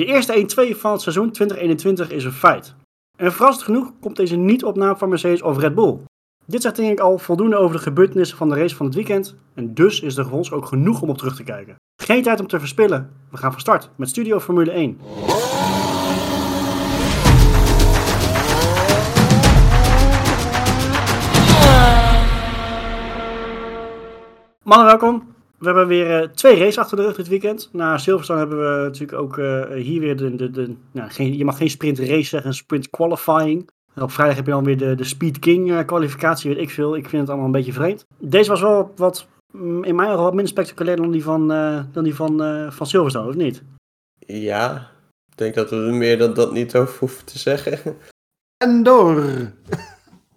De eerste 1-2 van het seizoen 2021 is een feit. En verrassend genoeg komt deze niet op naam van Mercedes of Red Bull. Dit zegt denk ik al voldoende over de gebeurtenissen van de race van het weekend. En dus is er voor ons ook genoeg om op terug te kijken. Geen tijd om te verspillen. We gaan van start met Studio Formule 1. Mannen, welkom. We hebben weer uh, twee races achter de rug dit weekend. Na Silverstone hebben we natuurlijk ook uh, hier weer de... de, de nou, geen, je mag geen sprint race zeggen, sprint qualifying. En op vrijdag heb je dan weer de, de Speed King uh, kwalificatie, weet ik veel. Ik vind het allemaal een beetje vreemd. Deze was wel wat, mm, in mijn ogen wat minder spectaculair dan die van, dan die van, van Silverstone, of niet? Ja, ik denk dat we er meer dan dat niet over hoeven te zeggen. En door!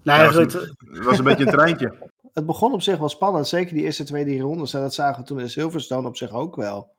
Nee, ja, het, was een, het was een beetje een treintje het begon op zich wel spannend. Zeker die eerste twee, drie rondes. En dat zagen we toen in Silverstone op zich ook wel.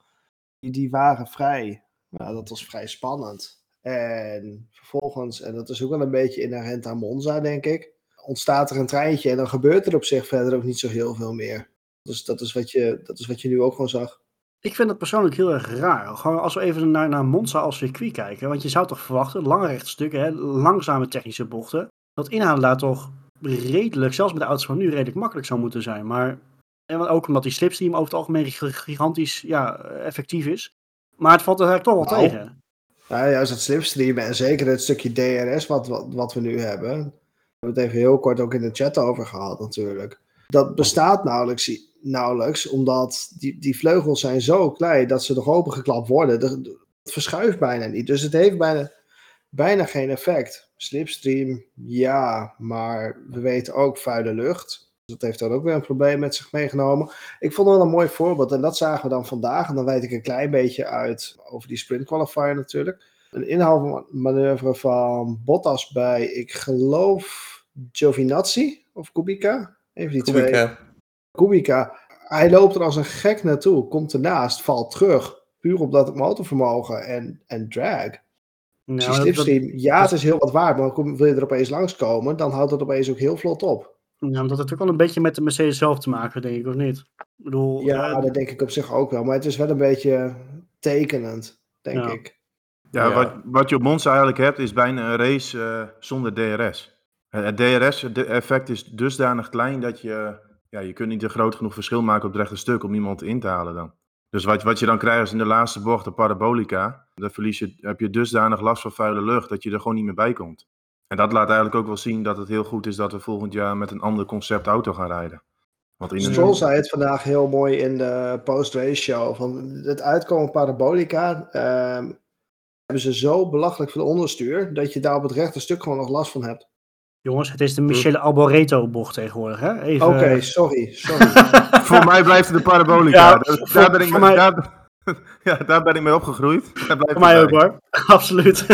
Die, die waren vrij. Nou, dat was vrij spannend. En vervolgens, en dat is ook wel een beetje inherent aan Monza, denk ik. Ontstaat er een treintje en dan gebeurt er op zich verder ook niet zo heel veel meer. Dus dat is wat je, dat is wat je nu ook gewoon zag. Ik vind het persoonlijk heel erg raar. Gewoon als we even naar, naar Monza als circuit kijken. Want je zou toch verwachten, lange rechtstukken, hè, langzame technische bochten. Dat inhalen daar toch redelijk, zelfs met de auto's van nu, redelijk makkelijk zou moeten zijn. Maar en ook omdat die slipstream over het algemeen gigantisch ja, effectief is. Maar het valt er eigenlijk toch wel nou, tegen. Ja, juist het slipstream en zeker het stukje DRS wat, wat, wat we nu hebben. We hebben het even heel kort ook in de chat over gehad natuurlijk. Dat bestaat nauwelijks, nauwelijks omdat die, die vleugels zijn zo klein dat ze nog opengeklapt worden. Het verschuift bijna niet. Dus het heeft bijna, bijna geen effect. Slipstream, ja, maar we weten ook vuile lucht. Dat heeft dan ook weer een probleem met zich meegenomen. Ik vond het wel een mooi voorbeeld en dat zagen we dan vandaag. En dan weet ik een klein beetje uit over die sprint qualifier natuurlijk. Een inhaalmanoeuvre van Bottas bij, ik geloof, Giovinazzi of Kubica. Even die Kubica. twee. Kubica. Hij loopt er als een gek naartoe, komt ernaast, valt terug. Puur op dat motorvermogen en, en drag. Nou, slipstream, ja, het is heel wat waard, maar wil je er opeens langskomen, dan houdt het opeens ook heel vlot op. Ja, maar dat heeft ook wel een beetje met de Mercedes zelf te maken, denk ik, of niet? Ik bedoel, ja, uh, dat denk ik op zich ook wel, maar het is wel een beetje tekenend, denk ik. Ja, ja, Wat, wat je op Monza eigenlijk hebt, is bijna een race uh, zonder DRS. Het DRS-effect is dusdanig klein dat je, ja, je kunt niet een groot genoeg verschil maken op het rechte stuk om iemand in te halen dan. Dus wat, wat je dan krijgt is in de laatste bocht de parabolica. Dan verlies je, heb je dusdanig last van vuile lucht dat je er gewoon niet meer bij komt. En dat laat eigenlijk ook wel zien dat het heel goed is dat we volgend jaar met een ander concept auto gaan rijden. Want in Stroll een... zei het vandaag heel mooi in de post-race show. Van het uitkomen parabolica uh, hebben ze zo belachelijk veel onderstuur dat je daar op het rechte stuk gewoon nog last van hebt. Jongens, het is de Michele Alboreto bocht tegenwoordig. Oké, okay, sorry. sorry. Voor mij blijft het de parabolica. Ja, daar, daar, ben ik mee, mij... daar, ja, daar ben ik mee opgegroeid. Voor mij ook hoor, absoluut.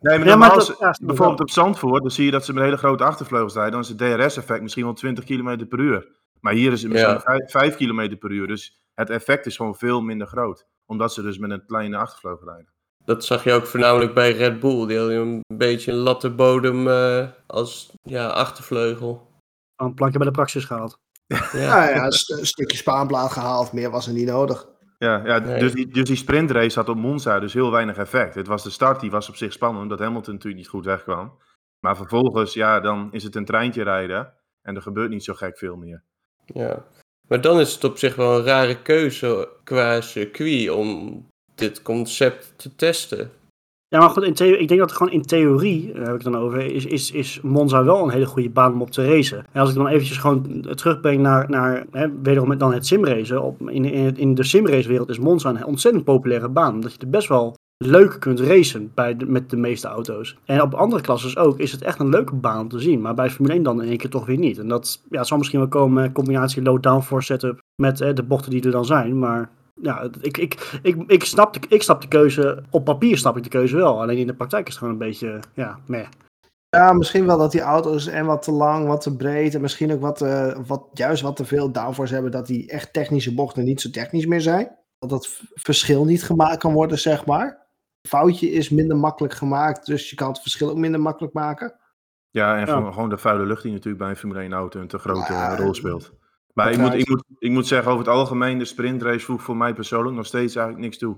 nee, maar, ja, maar als, bijvoorbeeld op Zandvoort, dan zie je dat ze met hele grote achtervleugels rijden. Dan is het DRS-effect misschien wel 20 km per uur. Maar hier is het misschien 5, 5 km per uur. Dus het effect is gewoon veel minder groot. Omdat ze dus met een kleine achtervleugel rijden. Dat zag je ook voornamelijk bij Red Bull. Die hadden een beetje een latte bodem uh, als ja, achtervleugel. Een plankje bij de praxis gehaald. Ja, ja, ja een, st stukje spaanblaad gehaald. Meer was er niet nodig. Ja, ja dus, die, dus die sprintrace had op Monza dus heel weinig effect. Het was de start, die was op zich spannend, omdat Hamilton natuurlijk niet goed wegkwam. Maar vervolgens, ja, dan is het een treintje rijden en er gebeurt niet zo gek veel meer. Ja, maar dan is het op zich wel een rare keuze qua circuit om dit concept te testen. Ja, maar goed, in ik denk dat gewoon in theorie, daar heb ik het dan over, is, is, is Monza wel een hele goede baan om op te racen. En als ik dan eventjes gewoon terugbreng naar, naar hè, wederom dan het simracen. Op, in, in, in de simrace-wereld is Monza een ontzettend populaire baan. Omdat je er best wel leuk kunt racen bij met de meeste auto's. En op andere klasses ook is het echt een leuke baan om te zien. Maar bij Formule 1 dan in één keer toch weer niet. En dat ja, zal misschien wel komen in combinatie low-downforce setup met hè, de bochten die er dan zijn. Maar ja, ik, ik, ik, ik, snap de, ik snap de keuze, op papier snap ik de keuze wel. Alleen in de praktijk is het gewoon een beetje, ja, meh. Ja, misschien wel dat die auto's en wat te lang, wat te breed en misschien ook wat, uh, wat juist wat te veel downforce hebben, dat die echt technische bochten niet zo technisch meer zijn. Dat dat verschil niet gemaakt kan worden, zeg maar. Het foutje is minder makkelijk gemaakt, dus je kan het verschil ook minder makkelijk maken. Ja, en Gewoon, de vuile lucht die natuurlijk bij een Formule 1 auto een te grote rol speelt. Maar ik moet, ik, moet, ik moet zeggen, over het algemeen, de sprintrace voegt voor mij persoonlijk nog steeds eigenlijk niks toe.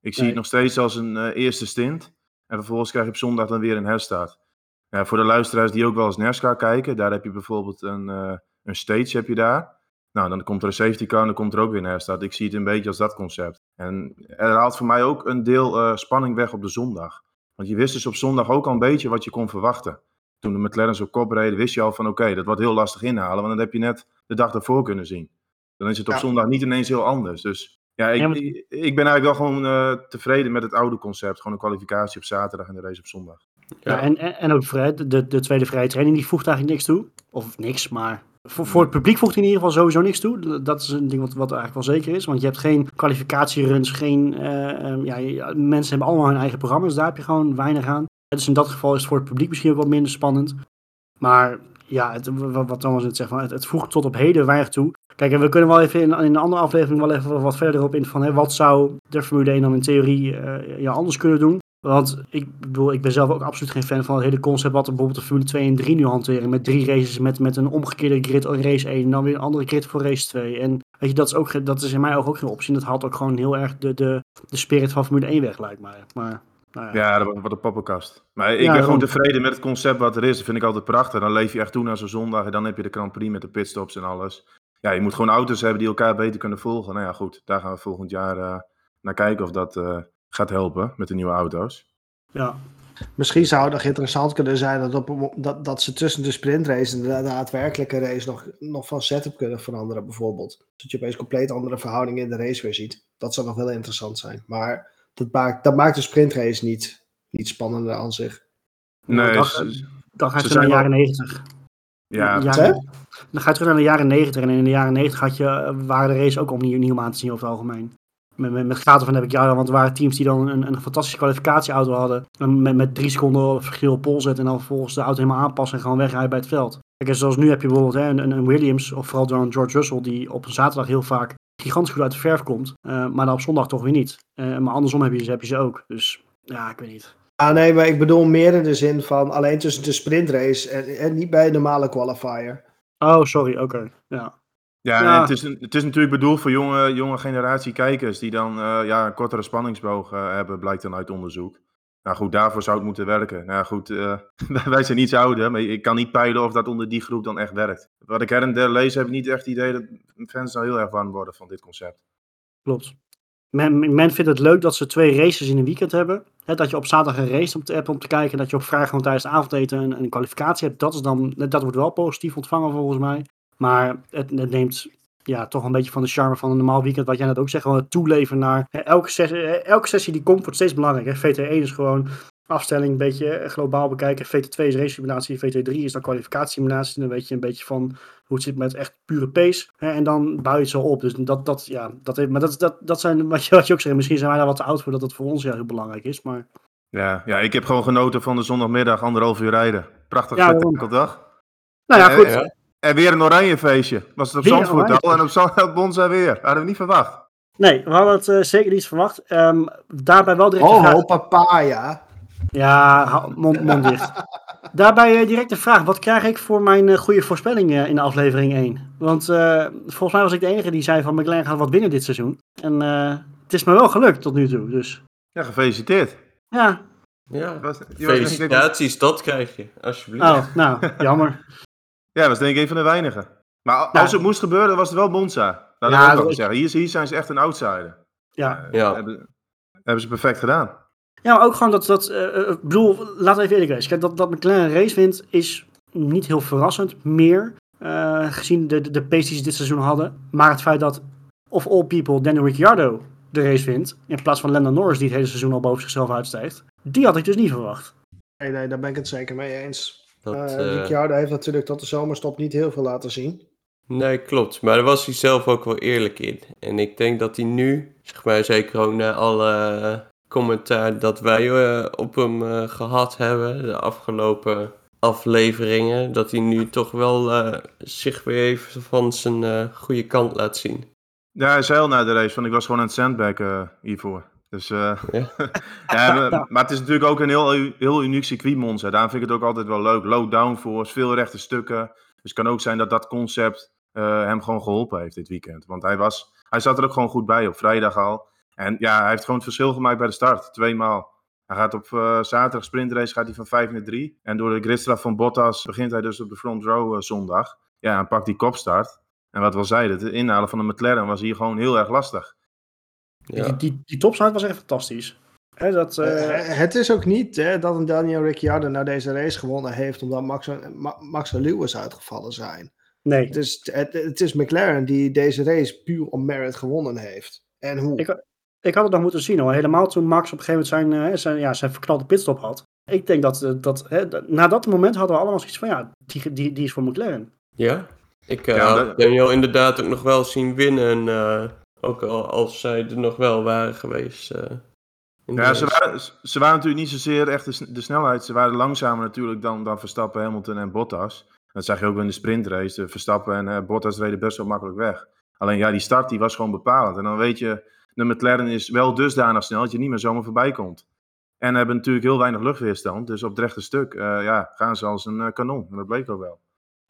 Ik zie Nee. het nog steeds als een eh, eerste stint. En vervolgens krijg je op zondag dan weer een herstart. Ja, voor de luisteraars die ook wel eens NASCAR kijken, daar heb je bijvoorbeeld een, eh, een stage heb je daar. Nou, dan komt er een safety car en dan komt er ook weer een herstart. Ik zie het een beetje als dat concept. En er haalt voor mij ook een deel eh, spanning weg op de zondag. Want je wist dus op zondag ook al een beetje wat je kon verwachten. Toen de McLaren's op kop reden, wist je al van oké, dat wordt heel lastig inhalen. Want dan heb je net de dag ervoor kunnen zien. Dan is het op Ja. zondag niet ineens heel anders. Dus ja, ik, Ja, maar- ik, ik ben eigenlijk wel gewoon eh, tevreden met het oude concept. Gewoon een kwalificatie op zaterdag en de race op zondag. Ja, Ja. en, en, en ook vrij, de, de tweede vrije training die voegt eigenlijk niks toe. Of niks, maar voor, voor het publiek voegt hij in ieder geval sowieso niks toe. Dat is een ding wat, wat eigenlijk wel zeker is. Want je hebt geen kwalificatieruns, geen... eh, ehm, ja, mensen hebben allemaal hun eigen programma's. Daar heb je gewoon weinig aan. Dus in dat geval is het voor het publiek misschien ook wat minder spannend. Maar ja, wat wat Thomas net zegt, het, het voegt tot op heden weinig toe. Kijk, en we kunnen wel even in, in een andere aflevering wel even wat verder op in van hè, wat zou de Formule 1 dan in theorie eh, anders kunnen doen. Want ik bedoel, ik ben zelf ook absoluut geen fan van het hele concept wat bijvoorbeeld de Formule 2 en 3 nu hanteren. Met drie races met, met een omgekeerde grid race 1 en dan weer een andere grid voor race 2. En weet je, dat is, ook, dat is in mijn ogen ook geen optie. Dat haalt ook gewoon heel erg de, de, de spirit van Formule 1 weg, lijkt mij. Maar, nou ja. Ja, dat wordt wat een poppenkast. Maar ik Ja, ben gewoon tevreden met het concept wat er is. Dat vind ik altijd prachtig. Dan leef je echt toe naar zo'n zondag. En dan heb je de Grand Prix met de pitstops en alles. Ja, je moet gewoon auto's hebben die elkaar beter kunnen volgen. Nou ja, goed. Daar gaan we volgend jaar eh, naar kijken of dat eh, gaat helpen met de nieuwe auto's. ja. Misschien zou het nog interessant kunnen zijn dat, op, dat, dat ze tussen de sprintrace en de daadwerkelijke race nog, nog van setup kunnen veranderen, bijvoorbeeld. Dat je opeens compleet andere verhoudingen in de race weer ziet. Dat zou nog wel interessant zijn. Maar dat maakt, dat maakt de sprintrace niet, niet spannender aan zich. Nee, Dan ga je Ze terug naar de jaren 90. ja, Ja, Hè? Dan ga je terug naar de jaren 90. En in de jaren 90 had je, waren de race ook opnieuw nieuw om aan te zien over het algemeen. Met, met, met gaten van heb ik jaren, want er waren teams die dan een, een fantastische kwalificatieauto hadden. En met, met drie seconden verschil op pol zetten en dan vervolgens de auto helemaal aanpassen en gewoon wegrijden bij het veld. Kijk, en zoals nu heb je bijvoorbeeld hè, een, een Williams, of vooral dan George Russell, die op een zaterdag heel vaak gigantisch goed uit de verf komt. eh, maar dan op zondag toch weer niet. Eh, maar andersom heb je, ze- heb je ze ook. Dus ja, ik weet niet. Ah, nee, maar ik bedoel meer in de zin van alleen tussen de sprintrace en, en niet bij een normale qualifier. Oh, sorry, oké. Ja. Ja, het, is, een- het is natuurlijk bedoeld voor jonge, jonge generatie kijkers die dan eh, ja, een kortere spanningsboog hebben, blijkt dan uit onderzoek. Nou goed, daarvoor zou het moeten werken. Nou goed, eh, wij zijn iets ouder, maar ik kan niet peilen of dat onder die groep dan echt werkt. Wat ik her en der lees, heb ik niet echt het idee dat fans nou heel erg warm worden van dit concept. Klopt. Men, men vindt het leuk dat ze twee races in een weekend hebben. Dat je op zaterdag een race op te, om te kijken. En dat je op vrijdag gewoon tijdens het avondeten een, een kwalificatie hebt. Dat, is dan, dat wordt wel positief ontvangen volgens mij. Maar het, het neemt ja, toch een beetje van de charme van een normaal weekend. Wat jij net ook zegt. Gewoon het toeleven naar hè, elke, sessie, elke sessie die komt wordt steeds belangrijker. VT1 is gewoon afstelling een beetje eh, globaal bekijken. VT2 is race simulatie. VT3 is dan kwalificatiesimulatie. Dan weet je een beetje van hoe het zit met echt pure pace. Hè, en dan bouw je het zo op. Dus dat, dat, ja, dat, heeft- maar dat, dat, dat zijn wat je, wat je ook zegt. Misschien zijn wij daar wat te oud voor dat het voor ons ja, heel belangrijk is. Maar Ja, ja, ik heb gewoon genoten van de zondagmiddag, anderhalf uur rijden. Prachtig Ja, spektakeldag. nou ja, Eh, goed. ja. En weer een oranje feestje. Was het op Zandvoort al en op Zand- op Bonza weer. Hadden we niet verwacht. Nee, we hadden het eh, zeker niet verwacht. Ehm, daarbij wel direct de Oh, vraag. papaya. Ja, mond, mond dicht. Daarbij eh, direct de vraag. Wat krijg ik voor mijn eh, goede voorspelling eh, in de aflevering 1? Want eh, volgens mij was ik de enige die zei van McLaren gaat wat winnen dit seizoen. En eh, het is me wel gelukt tot nu toe. Dus Ja, gefeliciteerd. ja. Ja, felicitaties, dat krijg je, alsjeblieft. Oh, nou, jammer. ja, was denk ik een van de weinigen. Maar Nou. als het moest gebeuren, was het wel Monza. Dat Ja, wil ik ook dat- zeggen. Hier, hier zijn ze echt een outsider. Ja. Eh, Ja. Hebben, hebben ze perfect gedaan. Ja, maar ook gewoon dat, dat ik bedoel, laten we even eerlijk. Kijk, dat, dat McLaren een race wint is niet heel verrassend meer, eh, gezien de, de, de pace die ze dit seizoen hadden. Maar het feit dat, of all people, Daniel Ricciardo de race wint, in plaats van Lando Norris die het hele seizoen al boven zichzelf uitstijgt, die had ik dus niet verwacht. Nee, nee, daar ben ik het zeker mee eens. Dat, Eh eh, Ricciardo heeft natuurlijk tot de zomerstop niet heel veel laten zien. Nee, klopt. Maar daar was hij zelf ook wel eerlijk in. En ik denk dat hij nu, zeg maar zeker ook na alle commentaar dat wij eh, op hem eh, gehad hebben, de afgelopen afleveringen, dat hij nu toch wel eh, zich weer even van zijn eh, goede kant laat zien. Ja, hij zei al na de race van ik was gewoon aan het sandbaggen hiervoor. Dus, eh, Ja. ja, maar, maar het is natuurlijk ook een heel, heel uniek circuit Monza. Daarom vind ik het ook altijd wel leuk. Low downforce, veel rechte stukken. Dus het kan ook zijn dat dat concept eh, hem gewoon geholpen heeft dit weekend. Want hij, was, hij zat er ook gewoon goed bij op vrijdag al. En ja, hij heeft gewoon het verschil gemaakt bij de start. Tweemaal. Hij gaat op uh, zaterdag sprintrace gaat hij van 5 naar 3. En door de gridstraf van Bottas begint hij dus op de front row uh, zondag. Ja, en pakt die kopstart. En wat we al zeiden, het inhalen van de McLaren was hier gewoon heel erg lastig. Ja. Die, die, was echt fantastisch. He, dat, uh... het is ook niet hè, dat een Daniel Ricciardo nou deze race gewonnen heeft omdat Max, Ma Max en Lewis uitgevallen zijn. Nee. Het is, het, het, is McLaren die deze race puur om merit gewonnen heeft. En hoe? Ik, ik had het nog moeten zien hoor. Helemaal toen Max op een gegeven moment zijn, zijn, ja, zijn verknalde pitstop had. Ik denk dat, dat hè, na dat moment hadden we allemaal zoiets van ja, die, die, die is voor McLaren. Ja, ik uh, ja, had Daniel inderdaad ook nog wel zien winnen. Uh, ook al als zij er nog wel waren geweest. Uh, ja, ze waren, ze waren natuurlijk niet zozeer echt de, de, snelheid. Ze waren langzamer natuurlijk dan, dan Verstappen, Hamilton en Bottas. Dat zag je ook in de sprintrace. Verstappen en Bottas reden best wel makkelijk weg. Alleen ja, die start die was gewoon bepalend. En dan weet je, de McLaren is wel dusdanig snel dat je niet meer zomaar voorbij komt. En hebben natuurlijk heel weinig luchtweerstand. Dus op het rechte stuk ja, gaan ze als een kanon. En dat bleek ook wel.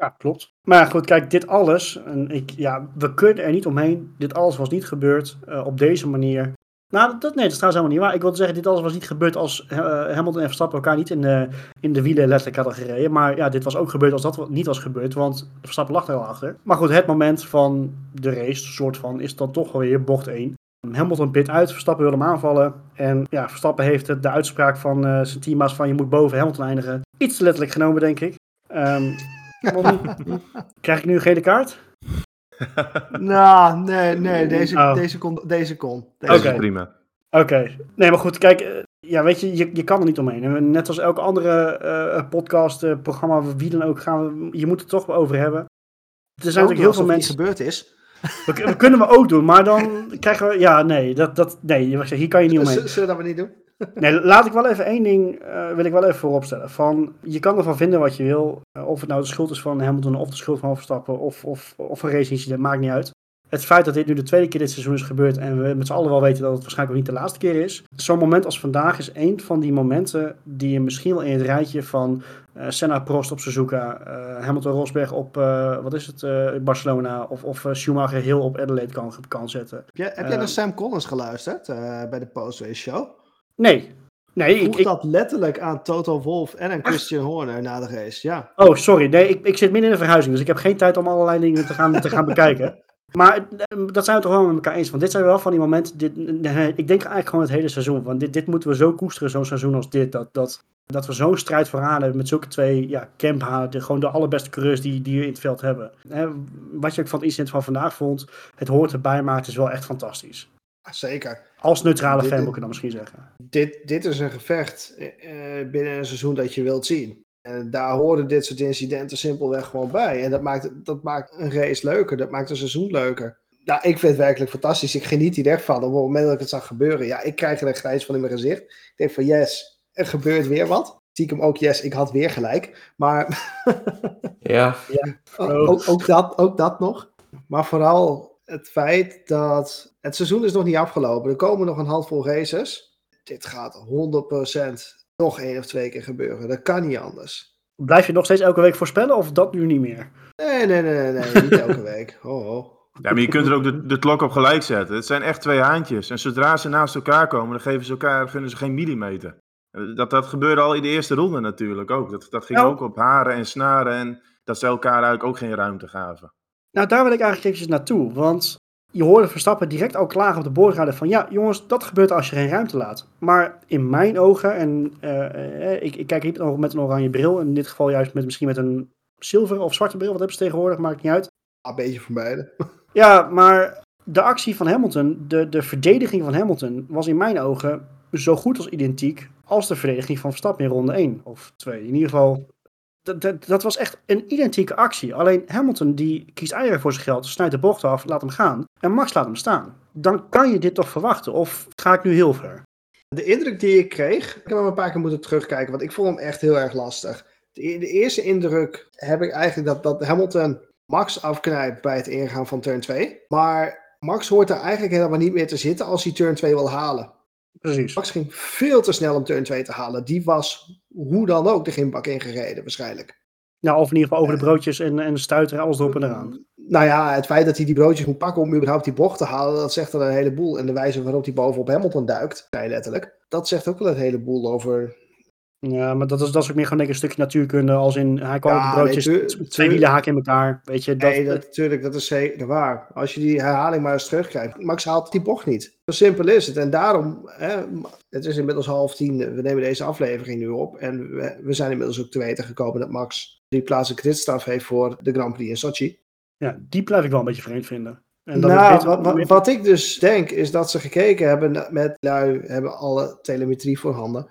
Ja, klopt. Maar goed, kijk, dit alles, en ik, ja, we kunnen er niet omheen. Dit alles was niet gebeurd uh, op deze manier. Nou, dat, nee, dat is trouwens helemaal niet waar. Ik wilde zeggen, dit alles was niet gebeurd als uh, Hamilton en Verstappen elkaar niet in de, in de wielen letterlijk hadden gereden. Maar ja, dit was ook gebeurd als dat niet was gebeurd, want Verstappen lag er al achter. Maar goed, het moment van de race, soort van, is dan toch weer bocht 1. Hamilton pit uit, Verstappen wil hem aanvallen. En ja, Verstappen heeft de uitspraak van uh, zijn teammaats van je moet boven Hamilton eindigen. Iets te letterlijk genomen, denk ik. Um, Krijg ik nu een gele kaart? nou, nee, nee, deze, oh. deze kon. Deze kon. Deze okay. prima. Oké. Nee, maar goed, kijk, ja, weet je, je, je kan er niet omheen. Net als elke andere uh, podcast, uh, programma, wie dan ook, gaan we, je moet het toch over hebben. Er zijn natuurlijk heel veel mensen. gebeurd is. We, we, kunnen we ook doen, maar dan krijgen we. Ja, nee, dat, dat, nee hier kan je niet omheen. Zullen we dat maar niet doen? Nee, laat ik wel even één ding, uh, wil ik wel even vooropstellen. Van, je kan ervan vinden wat je wil. Uh, of het nou de schuld is van Hamilton of de schuld van Verstappen of, of, of een race incident, maakt niet uit. Het feit dat dit nu de tweede keer dit seizoen is gebeurd en we met z'n allen wel weten dat het waarschijnlijk ook niet de laatste keer is. Zo'n moment als vandaag is één van die momenten die je misschien wel in het rijtje van uh, Senna Prost op Suzuka, Hamilton Rosberg op, wat is het, Barcelona of, of Schumacher heel op Adelaide kan, kan zetten. Heb jij, heb jij naar Sam Collins geluisterd bij de post-race show? Nee. Nee, ik, ik dat letterlijk aan Toto Wolf en aan Christian Horner na de race, ja. Oh, sorry. Nee, ik, ik zit midden in de verhuizing, dus ik heb geen tijd om allerlei dingen te gaan, te gaan bekijken. Maar eh, dat zijn we toch wel met elkaar eens. Want dit zijn wel van die momenten. Dit, ik denk eigenlijk gewoon het hele seizoen. Want dit, dit moeten we zo koesteren, zo'n seizoen als dit. Dat, dat, dat we zo'n strijd vooraan hebben met zulke twee ja, camphalen. Gewoon de allerbeste coureurs die, die we in het veld hebben. wat je ook van het incident van vandaag vond. Het hoort erbij, maar het is wel echt fantastisch. Zeker. Als neutrale fan moet ik dan misschien zeggen. Dit, dit is een gevecht uh, binnen een seizoen dat je wilt zien. En daar horen dit soort incidenten simpelweg gewoon bij. En dat maakt, dat maakt een race leuker. Dat maakt een seizoen leuker. Nou, ik vind het werkelijk fantastisch. Ik geniet hier echt van. Op het moment dat ik het zag gebeuren. Ja, ik krijg er een grijs van in mijn gezicht. Ik denk van yes, er gebeurt weer wat. Zie ik hem ook, yes, ik had weer gelijk. Maar ja. ja ook, ook, dat, ook dat nog. Maar vooral het feit dat het seizoen is nog niet afgelopen. Er komen nog een handvol races. Dit gaat 100% nog één of twee keer gebeuren. Dat kan niet anders. Blijf je nog steeds elke week voorspellen of dat nu niet meer? Nee, nee, nee, nee, niet elke week. Oh, oh. Ja, maar je kunt er ook de, de klok op gelijk zetten. Het zijn echt twee haantjes. En zodra ze naast elkaar komen, dan geven ze elkaar, vinden ze geen millimeter. Dat, dat gebeurde al in de eerste ronde natuurlijk ook. Dat, dat ging nou. ook op haren en snaren en dat ze elkaar eigenlijk ook geen ruimte gaven. Nou, daar wil ik eigenlijk eventjes naartoe. Want je hoorde Verstappen direct al klagen op de boordraden van... ja, jongens, dat gebeurt als je geen ruimte laat. Maar in mijn ogen, en uh, ik, ik, kijk niet met een oranje bril... in dit geval juist met, misschien met een zilveren of zwarte bril... wat hebben ze tegenwoordig, maakt niet uit. Een beetje voor beide. Ja, maar de actie van Hamilton, de, de verdediging van Hamilton... was in mijn ogen zo goed als identiek... als de verdediging van Verstappen in ronde 1 of 2. In ieder geval dat, dat, was echt een identieke actie. Alleen Hamilton die kiest eieren voor zijn geld, snijdt de bocht af, laat hem gaan. En Max laat hem staan. Dan kan je dit toch verwachten? Of ga ik nu heel ver? De indruk die ik kreeg, ik heb hem een paar keer moeten terugkijken, want ik vond hem echt heel erg lastig. De, de eerste indruk heb ik eigenlijk dat, dat Hamilton Max afknijpt bij het ingaan van turn 2. Maar Max hoort er eigenlijk helemaal niet meer te zitten als hij turn 2 wil halen. Precies. Max ging veel te snel om turn 2 te halen. Die was hoe dan ook de gimbak ingereden waarschijnlijk. Nou, of in ieder geval over de broodjes en, en de stuiter en alles erop en eraan. Nou ja, het feit dat hij die broodjes moet pakken om überhaupt die bocht te halen, dat zegt er een heleboel. En de wijze waarop hij bovenop Hamilton duikt, vrij letterlijk, dat zegt ook wel een heleboel over Ja, maar dat is, dat is ook meer gewoon denk ik een stukje natuurkunde. Als in, hij kwam Ja, op de broodjes, nee, twee wielen haken in elkaar. Weet je, dat, nee, dat, natuurlijk, dat is zeker waar. Als je die herhaling maar eens terugkrijgt. Max haalt die bocht niet. Zo simpel is het. En daarom, hè, het is inmiddels half tien. We nemen deze aflevering nu op. En we, we zijn inmiddels ook te weten gekomen dat Max drie plaatsen kritstraf heeft voor de Grand Prix in Sochi. ja, die blijf ik wel een beetje vreemd vinden. En nou, wat, wat, wat ik dus denk, is dat ze gekeken hebben met lui, hebben alle telemetrie voorhanden.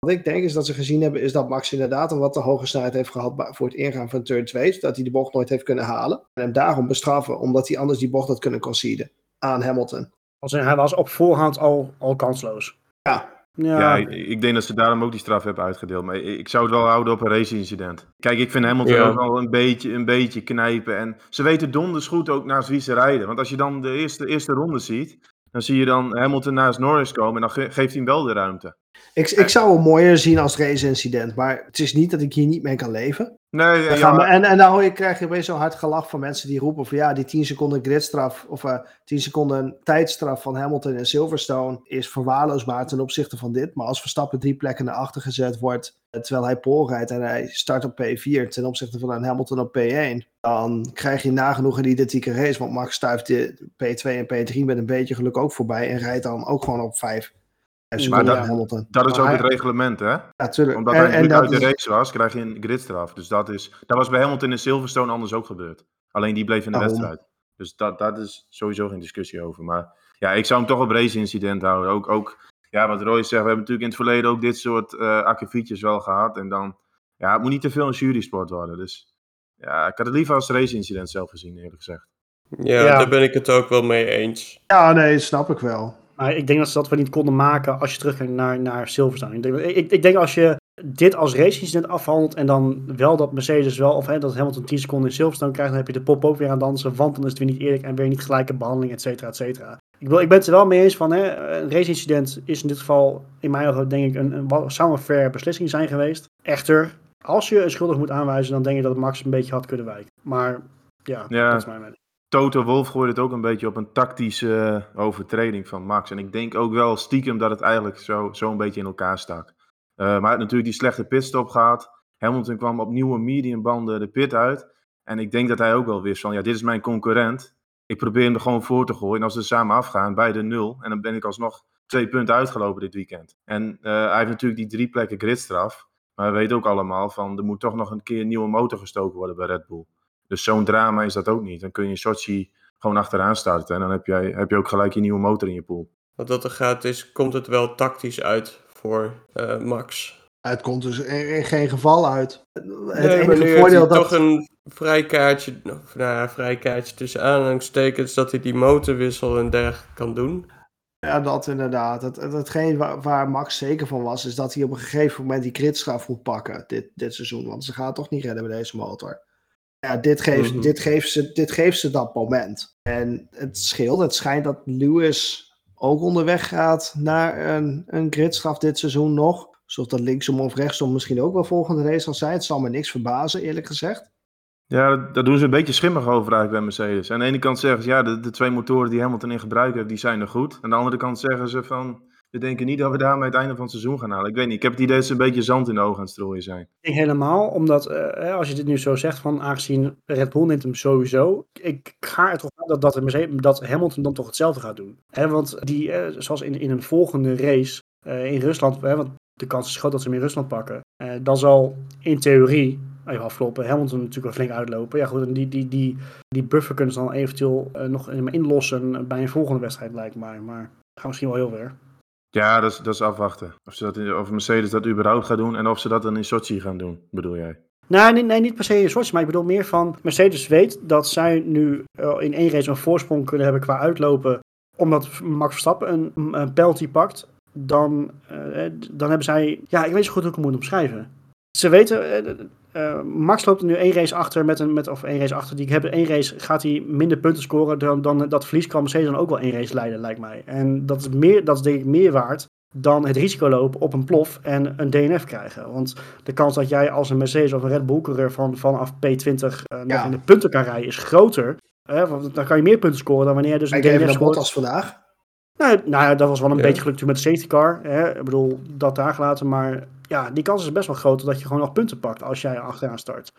Wat ik denk is dat ze gezien hebben, is dat Max inderdaad een wat te hoge snelheid heeft gehad voor het ingaan van turn 2. Dat hij de bocht nooit heeft kunnen halen. En hem daarom bestraffen, omdat hij anders die bocht had kunnen conceden aan Hamilton. Als hij was op voorhand al, al kansloos. Ja. Ja, Ja, ik, ik denk dat ze daarom ook die straf hebben uitgedeeld. Maar ik, ik zou het wel houden op een race-incident. Kijk, ik vind Hamilton Ja. ook wel een beetje, een beetje knijpen. En ze weten donders goed ook naast wie ze rijden. Want als je dan de eerste, eerste ronde ziet, dan zie je dan Hamilton naast Norris komen. En dan ge- geeft hij hem wel de ruimte. Ik, ik zou hem mooier zien als race-incident, maar het is niet dat ik hier niet mee kan leven. Nee, ja, we- ja, en, en dan hoor je, krijg je opeens zo'n hard gelach van mensen die roepen van ja, die 10 seconden gridstraf of eh 10 seconden tijdstraf van Hamilton en Silverstone is verwaarloosbaar ten opzichte van dit. Maar als Verstappen drie plekken naar achter gezet wordt eh, terwijl hij pole rijdt en hij start op P4 ten opzichte van een Hamilton op P1, dan krijg je nagenoeg een identieke race. Want Max stuift de P2 en P3 met een beetje geluk ook voorbij en rijdt dan ook gewoon op 5. Maar Maar dat- Hamilton. dat is Maar ook hij- het reglement, hè? Natuurlijk. Omdat En- hij en uit de is- race was, krijg je een gridstraf. Dus dat is, dat was bij Hamilton in Silverstone anders ook gebeurd. Alleen die bleef in de Daarom. wedstrijd. Dus dat, dat is sowieso geen discussie over. Maar ja, ik zou hem toch op race-incident houden. Ook, ook ja, wat Roy zegt, we hebben natuurlijk in het verleden ook dit soort eh akkefietjes wel gehad. En dan, ja, het moet niet te veel een jurysport worden. Dus ja, ik had het liever als race-incident zelf gezien, eerlijk gezegd. Ja, Ja. daar ben ik het ook wel mee eens. Ja, nee, snap ik wel. Maar ik denk dat ze dat wel niet konden maken als je teruggaat naar, naar Silverstone. Ik denk, ik, ik denk als je dit als race-incident afhandelt en dan wel dat Mercedes wel, of hè, dat Hamilton 10 seconden in Silverstone krijgt, dan heb je de pop ook weer aan dansen, want dan is het weer niet eerlijk en weer niet gelijke behandeling, et cetera, et cetera. Ik, wil, ik ben het er wel mee eens van, hè, een race-incident is in dit geval, in mijn ogen, denk ik, een, een, zou een fair beslissing zijn geweest. Echter, als je een schuldig moet aanwijzen, dan denk ik dat Max een beetje had kunnen wijken. Maar ja, Ja. dat is mijn mening. Toto Wolf gooide het ook een beetje op een tactische eh, overtreding van Max. En ik denk ook wel stiekem dat het eigenlijk zo, zo een beetje in elkaar stak. Eh, maar hij natuurlijk die slechte pitstop gehad. Hamilton kwam op nieuwe mediumbanden de pit uit. En ik denk dat hij ook wel wist van, ja, dit is mijn concurrent. Ik probeer hem er gewoon voor te gooien. En als we samen afgaan, bij de nul. En dan ben ik alsnog twee punten uitgelopen dit weekend. En eh, hij heeft natuurlijk die drie plekken gridstraf. Maar we weten ook allemaal van, er moet toch nog een keer een nieuwe motor gestoken worden bij Red Bull. Dus zo'n drama is dat ook niet. Dan kun je Sochi gewoon achteraan starten. En dan heb, jij, heb je ook gelijk je nieuwe motor in je pool. Wat dat er gaat is, komt het wel tactisch uit voor eh, Max. Het komt dus in, in geen geval uit. Het Nee, maar enige nu heeft voordeel hij dat... toch een vrijkaartje, of, nou ja, vrijkaartje tussen aanhalingstekens, dat hij die motorwissel en dergelijke kan doen. Ja, dat inderdaad. Het, het, hetgeen waar, waar Max zeker van was, is dat hij op een gegeven moment die gridstraf moet pakken dit, dit seizoen. Want ze gaan het toch niet redden met deze motor. Ja, dit geeft, Mhm. dit, geeft ze, dit geeft ze dat moment. En het scheelt. Het schijnt dat Lewis ook onderweg gaat naar een, een gridstraf dit seizoen nog. Dus of dat linksom of rechtsom misschien ook wel volgende race zal zijn. Het zal me niks verbazen, eerlijk gezegd. Ja, dat- daar doen ze een beetje schimmig over eigenlijk bij Mercedes. Aan de ene kant zeggen ze, ja, de, de twee motoren die Hamilton in gebruik heeft, die zijn er goed. Aan de andere kant zeggen ze van, we denken niet dat we daarmee het einde van het seizoen gaan halen. Ik weet niet, ik heb het idee dat ze een beetje zand in de ogen aan het strooien zijn. Ik helemaal, omdat eh, als je dit nu zo zegt, van aangezien Red Bull neemt hem sowieso, ik ga er toch aan dat, dat, dat Hamilton dan toch hetzelfde gaat doen. Want die, eh, zoals in, in een volgende race eh, in Rusland, want de kans is groot dat ze hem in Rusland pakken, dan zal in theorie, even aflopen, Hamilton natuurlijk wel flink uitlopen. Ja goed, die, die, die, die buffer kunnen ze dan eventueel nog inlossen bij een volgende wedstrijd lijkt mij, maar gaan misschien wel heel ver. Ja, dat is, afwachten. Of, ze dat Mercedes dat überhaupt gaat doen en of ze dat dan in Sochi gaan doen, bedoel jij? Nee, nee, nee, niet per se in Sochi, maar ik bedoel meer van Mercedes weet dat zij nu eh, in één race een voorsprong kunnen hebben qua uitlopen, omdat Max Verstappen een, een penalty pakt, dan, eh, dan hebben zij, ja, ik weet zo goed hoe ik het moet omschrijven. Ze weten, eh, eh, Max loopt er nu één race achter met een, met, of één race achter, die hebben één race, gaat hij minder punten scoren dan, dan dat verlies kan Mercedes dan ook wel één race leiden, lijkt mij. En dat is meer, dat is denk ik meer waard dan het risico lopen op een plof en een DNF krijgen. Want de kans dat jij als een Mercedes of een Red Bull coureur van, vanaf P20 uh, nog Ja. in de punten kan rijden is groter. Hè, want dan kan je meer punten scoren dan wanneer je dus een even DNF scoort. Bottas vandaag. Nou, nou ja, dat was wel een Ja. beetje geluk toen met de safety car. Hè? Ik bedoel, dat daar gelaten. Maar ja, die kans is best wel groot dat je gewoon nog punten pakt als jij achteraan start.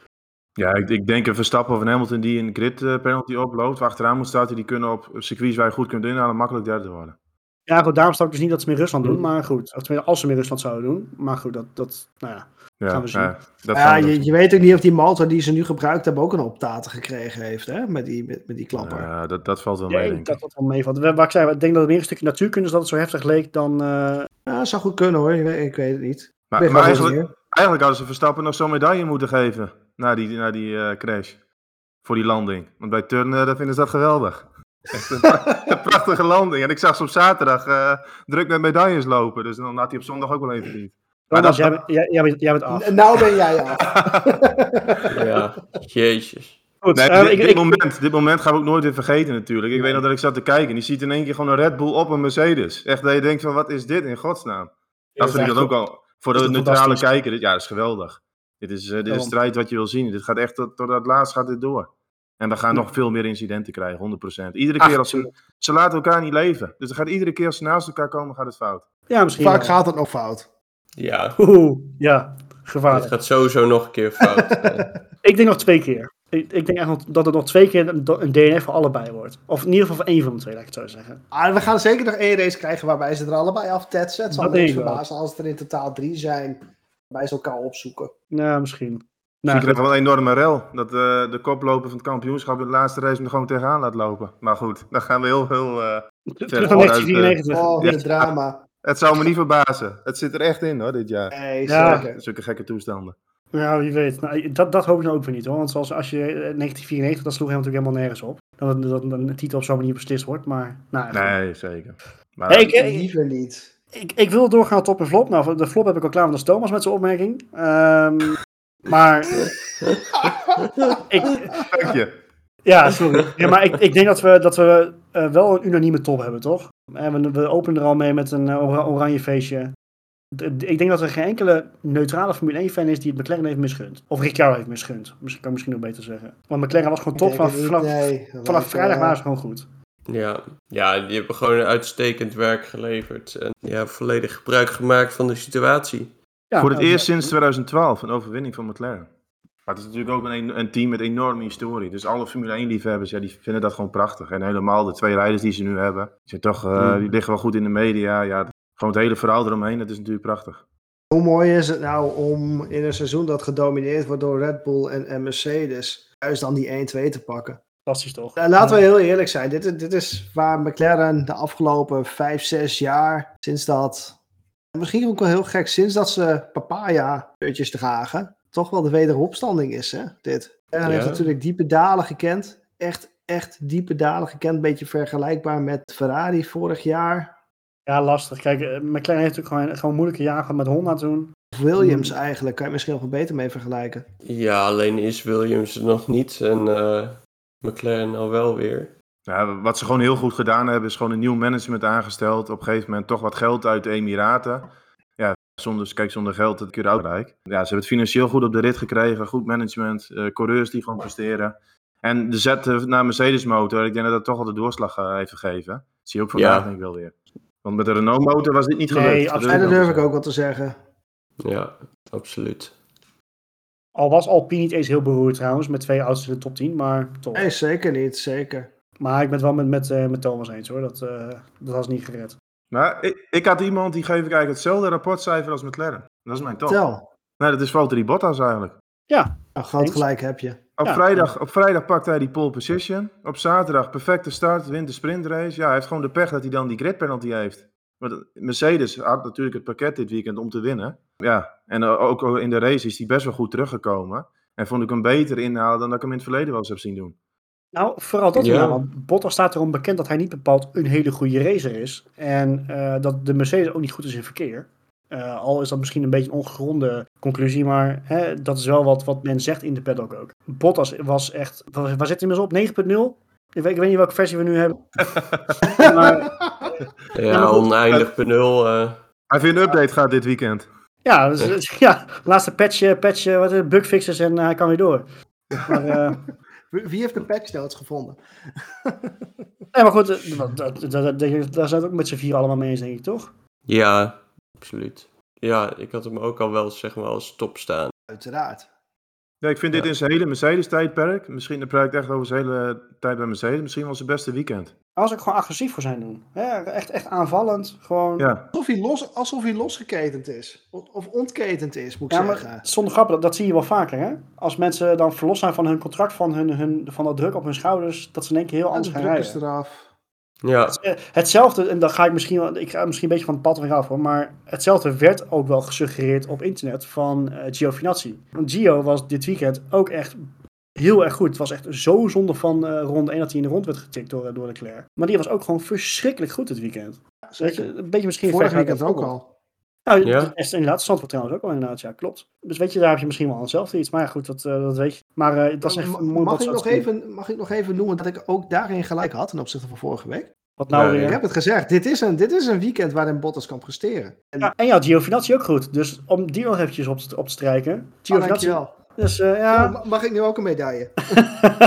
Ja, ik, ik denk een Verstappen of een Hamilton die een grid eh, penalty oploopt, waar achteraan moet starten, die kunnen op circuits waar je goed kunt inhalen, makkelijk derde worden. Ja, goed, daarom sta ik dus niet dat ze meer Rusland doen. Maar goed, of tenminste, als ze meer Rusland zouden doen. Maar goed, dat, dat nou ja. Ja, Gaan we zien. ja, dat we je, weet ook niet of die motor die ze nu gebruikt hebben ook een optaten gekregen heeft, hè? Met die, met, met die klapper. Ja, dat, dat valt wel mee, ik denk dat ik. dat wel meevalt. Waar ik zei, ik denk dat het meer een stukje natuurkunde is dat het zo heftig leek dan... eh, Ja, zou goed kunnen hoor, ik weet, ik weet het niet. Maar, eigenlijk, eigenlijk hadden ze Verstappen nog zo'n medaille moeten geven, na die, na die eh, crash, voor die landing. Want bij Turnen daar vinden ze dat geweldig. Echt een, pra- een prachtige landing. En ik zag ze op zaterdag eh, druk met medailles lopen, dus dan had hij op zondag ook wel even verdiend. Maar Thomas, dat- jij, bent- jij, jij, bent, jij bent af. N- Nou ben jij af. Ja, jezus. Goed, Nee, eh, dit, ik, dit ik- moment, dit moment gaan we ook nooit weer vergeten natuurlijk. Ik weet nog dat ik zat te kijken en die ziet in één keer gewoon een Red Bull op een Mercedes. Echt dat je denkt van wat is dit in godsnaam. Dat vind ik dan ook al voor de neutrale kijker. Dit, ja, dat is geweldig. Dit is, eh, dit is strijd wat je wil zien. Dit gaat echt tot, tot het laatst gaat dit door. En we gaan nog veel meer incidenten krijgen, 100%. Iedere Ach, keer als ze, ze laten elkaar niet leven. Dus er gaat iedere keer als ze naast elkaar komen, gaat het fout. ja, misschien Vaak wel. gaat het nog fout. Ja, Oeh, ja, het gevaarlijk. gaat sowieso nog een keer fout. Eh, Ik denk nog twee keer. Ik, ik denk echt nog dat het nog twee keer een, een DNF voor allebei wordt. Of in ieder geval voor één van de twee, laat ik het zo zeggen. Ah, we gaan zeker nog één race krijgen waarbij ze er allebei aftetsen. Het zal Dat me niks denk ik wel. verbazen als het er in totaal drie zijn. Waarbij ze elkaar opzoeken. Nou, misschien. Nou, je krijgt wel een enorme rel. Dat eh, de koploper van het kampioenschap in de laatste race er gewoon tegenaan laat lopen. Maar goed, dan gaan we heel veel... eh, terug naar 1994. Oh, Ja. wat een drama. Het zou me niet verbazen. Het zit er echt in hoor, dit jaar. Nee, Ja. zeker. Zulke gekke toestanden. Ja, wie weet. Nou, dat, dat hoop ik nou ook weer niet hoor. Want zoals als je eh, 1994, dat sloeg hem natuurlijk helemaal nergens op. Dat, dat, dat een titel op zo'n manier beslist wordt. Maar, nou. Nee, zeker. Maar, Hey, ik, ik, Liever niet. ik, ik wil doorgaan top en flop. Nou, de flop heb ik al klaar, want dat is Thomas met zijn opmerking. Ehm, maar ik, dank je. Ja, sorry. Ja, maar ik, ik denk dat we, dat we eh, wel een unanieme top hebben, toch? En we, we openen er al mee met een eh, ora- oranje feestje. D- Ik denk dat er geen enkele neutrale Formule 1-fan is die het McLaren heeft misgund. Of Ricciardo heeft misgund. Misschien kan ik misschien nog beter zeggen. Want McLaren was gewoon top. Vanaf, vanaf, nee. Vrijdag eh, waren ze gewoon goed. ja. ja, die hebben gewoon een uitstekend werk geleverd. En ja, volledig gebruik gemaakt van de situatie. Ja, Voor het nou, eerst sinds 2012 een overwinning van McLaren. Maar het is natuurlijk ook een, een team met enorme historie. Dus alle Formule 1 liefhebbers, ja, die vinden dat gewoon prachtig. En helemaal de twee rijders die ze nu hebben, die, zijn toch, eh, Mm. die liggen wel goed in de media. Ja, gewoon het hele verhaal eromheen, dat is natuurlijk prachtig. Hoe mooi is het nou om in een seizoen dat gedomineerd wordt door Red Bull en, en Mercedes, juist dan die 1-2 te pakken? Fantastisch toch? Nou, laten we heel eerlijk zijn. Dit, is- dit is waar McLaren de afgelopen 5, 6 jaar, sinds dat, misschien ook wel heel gek, sinds dat ze papaya beurtjes dragen, toch wel de wederopstanding is, hè? Dit. En hij heeft Ja. natuurlijk diepe dalen gekend. Echt, echt diepe dalen gekend. Een beetje vergelijkbaar met Ferrari vorig jaar. Ja, lastig. Kijk, eh, McLaren heeft natuurlijk gewoon, gewoon moeilijke jaren gehad met Honda toen. Of Williams eigenlijk, kan je misschien nog wel beter mee vergelijken. Ja, alleen is Williams er nog niet en eh, McLaren al wel weer. Ja, wat ze gewoon heel goed gedaan hebben, is gewoon een nieuw management aangesteld. Op een gegeven moment toch wat geld uit de Emiraten. Ja, zonder, kijk, zonder geld het kun je. Ja, ze hebben het financieel goed op de rit gekregen. Goed management, eh, coureurs die gewoon presteren. En de zet naar Mercedes motor, ik denk dat dat toch al de doorslag eh, heeft gegeven. Dat zie je ook vandaag Ja. denk ik wel weer. Want met de Renault motor was dit niet Nee, gelukt. absoluut. En dat wel durf ik ook wel te zeggen. Ja, absoluut. Al was Alpine niet eens heel beroerd trouwens, met twee auto's in de top 10, maar toch. Nee, zeker niet, zeker. Maar ik ben het wel met, met, eh, met Thomas eens hoor, dat, eh, dat was niet gered. Maar ik, ik had iemand die geef ik eigenlijk hetzelfde rapportcijfer als McLaren. Dat is mijn top. Tel. Nee, dat is Valtteri Bottas eigenlijk. Nou, groot Eens. gelijk heb je. Op, Ja. vrijdag, op vrijdag pakt hij die pole position. Op zaterdag perfecte start, wint de sprintrace. Ja, hij heeft gewoon de pech dat hij dan die grid penalty heeft. Want Mercedes had natuurlijk het pakket dit weekend om te winnen. Ja, en ook in de race is hij best wel goed teruggekomen. En vond ik hem beter inhalen dan dat ik hem in het verleden wel eens heb zien doen. Nou, vooral dat Ja. ja. want Bottas staat erom bekend dat hij niet bepaald een hele goede racer is. En eh, dat de Mercedes ook niet goed is in verkeer. Eh, al is dat misschien een beetje een ongegronde conclusie, maar hè, dat is wel wat, wat men zegt in de paddock ook. Bottas was echt, waar, waar zit hij inmiddels op? 9.0? Ik weet, ik weet niet welke versie we nu hebben. maar Ja, maar oneindig benul. eh Hij vindt een update gaat dit weekend. Ja, dus, ja laatste patch, patch wat, is het, bugfixes en hij kan weer door. Maar, eh, Wie heeft de patch notes gevonden? nee, maar goed, eh, daar zijn ook met z'n vier allemaal mee eens, denk ik, toch? Ja, absoluut. Ja, ik had hem ook al wel zeg maar als top staan. Uiteraard. Ja, ik vind dit Ja. in zijn hele Mercedes-tijdperk. Misschien dan praat ik echt over zijn hele tijd bij Mercedes. Misschien wel zijn beste weekend. Hij was ook gewoon agressief voor zijn doen. Hè, echt, echt aanvallend. Gewoon. Ja, Alsof hij, los, alsof hij losgeketend is. Of, ontketend is, moet ik Ja, zeggen. maar zonder grap, dat, dat zie je wel vaker. Hè? Als mensen dan verlost zijn van hun contract, van, hun, hun, van dat druk op hun schouders, dat ze in één keer heel En anders de gaan druk is rijden. eraf. Ja, Eh, Hetzelfde, en dan ga ik misschien wel, ik ga misschien een beetje van het pad weer af hoor, maar hetzelfde werd ook wel gesuggereerd op internet van eh Giovinazzi. Want Gio was dit weekend ook echt heel erg goed. Het was echt zo zonde van eh ronde 1 dat hij in de rond werd getikt door, door Leclerc. Maar die was ook gewoon verschrikkelijk goed dit weekend. Weet je, een beetje misschien Vorig weekend ook al. Nou, Ja. dat is inderdaad, Zandvoort trouwens ook wel inderdaad, ja, klopt. Dus weet je, daar heb je misschien wel hetzelfde iets. Maar ja, goed, dat, eh, dat weet je. Maar eh, dat is echt een mooi mag, ik nog even, mag ik nog even noemen dat ik ook daarin gelijk had ten opzichte van vorige week? Wat nou Ja, weer? Ik Ja, heb het gezegd, dit is een, dit is een weekend waarin Bottas kan presteren. En en ja, Giovinazzi ook goed. Dus om die nog eventjes op, te- op te strijken. Ah, Giovinazzi. dankjewel. Dus eh, Ja, ja, ma- mag ik nu ook een medaille?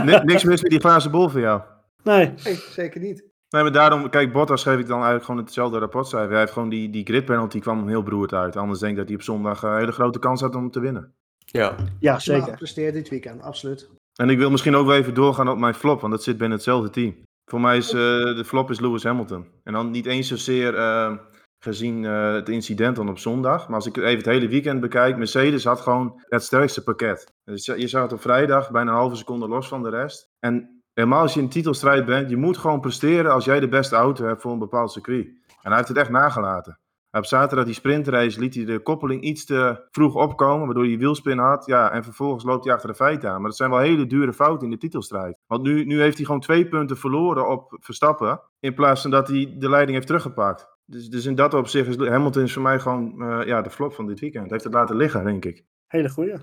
Ni- niks mis met die glazen bol voor jou. nee. Nee, zeker niet. Nee, maar daarom, kijk, Bottas geef ik dan eigenlijk gewoon hetzelfde rapportcijfer. Hij heeft gewoon die, die grid penalty kwam hem heel beroerd uit. Anders denk ik dat hij op zondag eh, een hele grote kans had om te winnen. ja. Ja, zeker. gepresteerd dit weekend, absoluut. En ik wil misschien ook wel even doorgaan op mijn flop, want dat zit binnen hetzelfde team. Voor mij is eh, de flop is Lewis Hamilton. En dan niet eens zozeer eh, gezien eh, het incident dan op zondag. Maar als ik even het hele weekend bekijk, Mercedes had gewoon het sterkste pakket. Je zag het op vrijdag bijna een halve seconde los van de rest. En helemaal als je in titelstrijd bent, je moet gewoon presteren als jij de beste auto hebt voor een bepaald circuit. En hij heeft het echt nagelaten. Op zaterdag die sprintrace liet hij de koppeling iets te vroeg opkomen, waardoor hij wielspin had. Ja, en vervolgens loopt hij achter de feiten aan. Maar dat zijn wel hele dure fouten in de titelstrijd. Want nu, nu heeft hij gewoon twee punten verloren op Verstappen, in plaats van dat hij de leiding heeft teruggepakt. Dus, dus in dat opzicht is Hamilton is voor mij gewoon eh, ja, de flop van dit weekend. Hij heeft het laten liggen, denk ik. Hele goeie.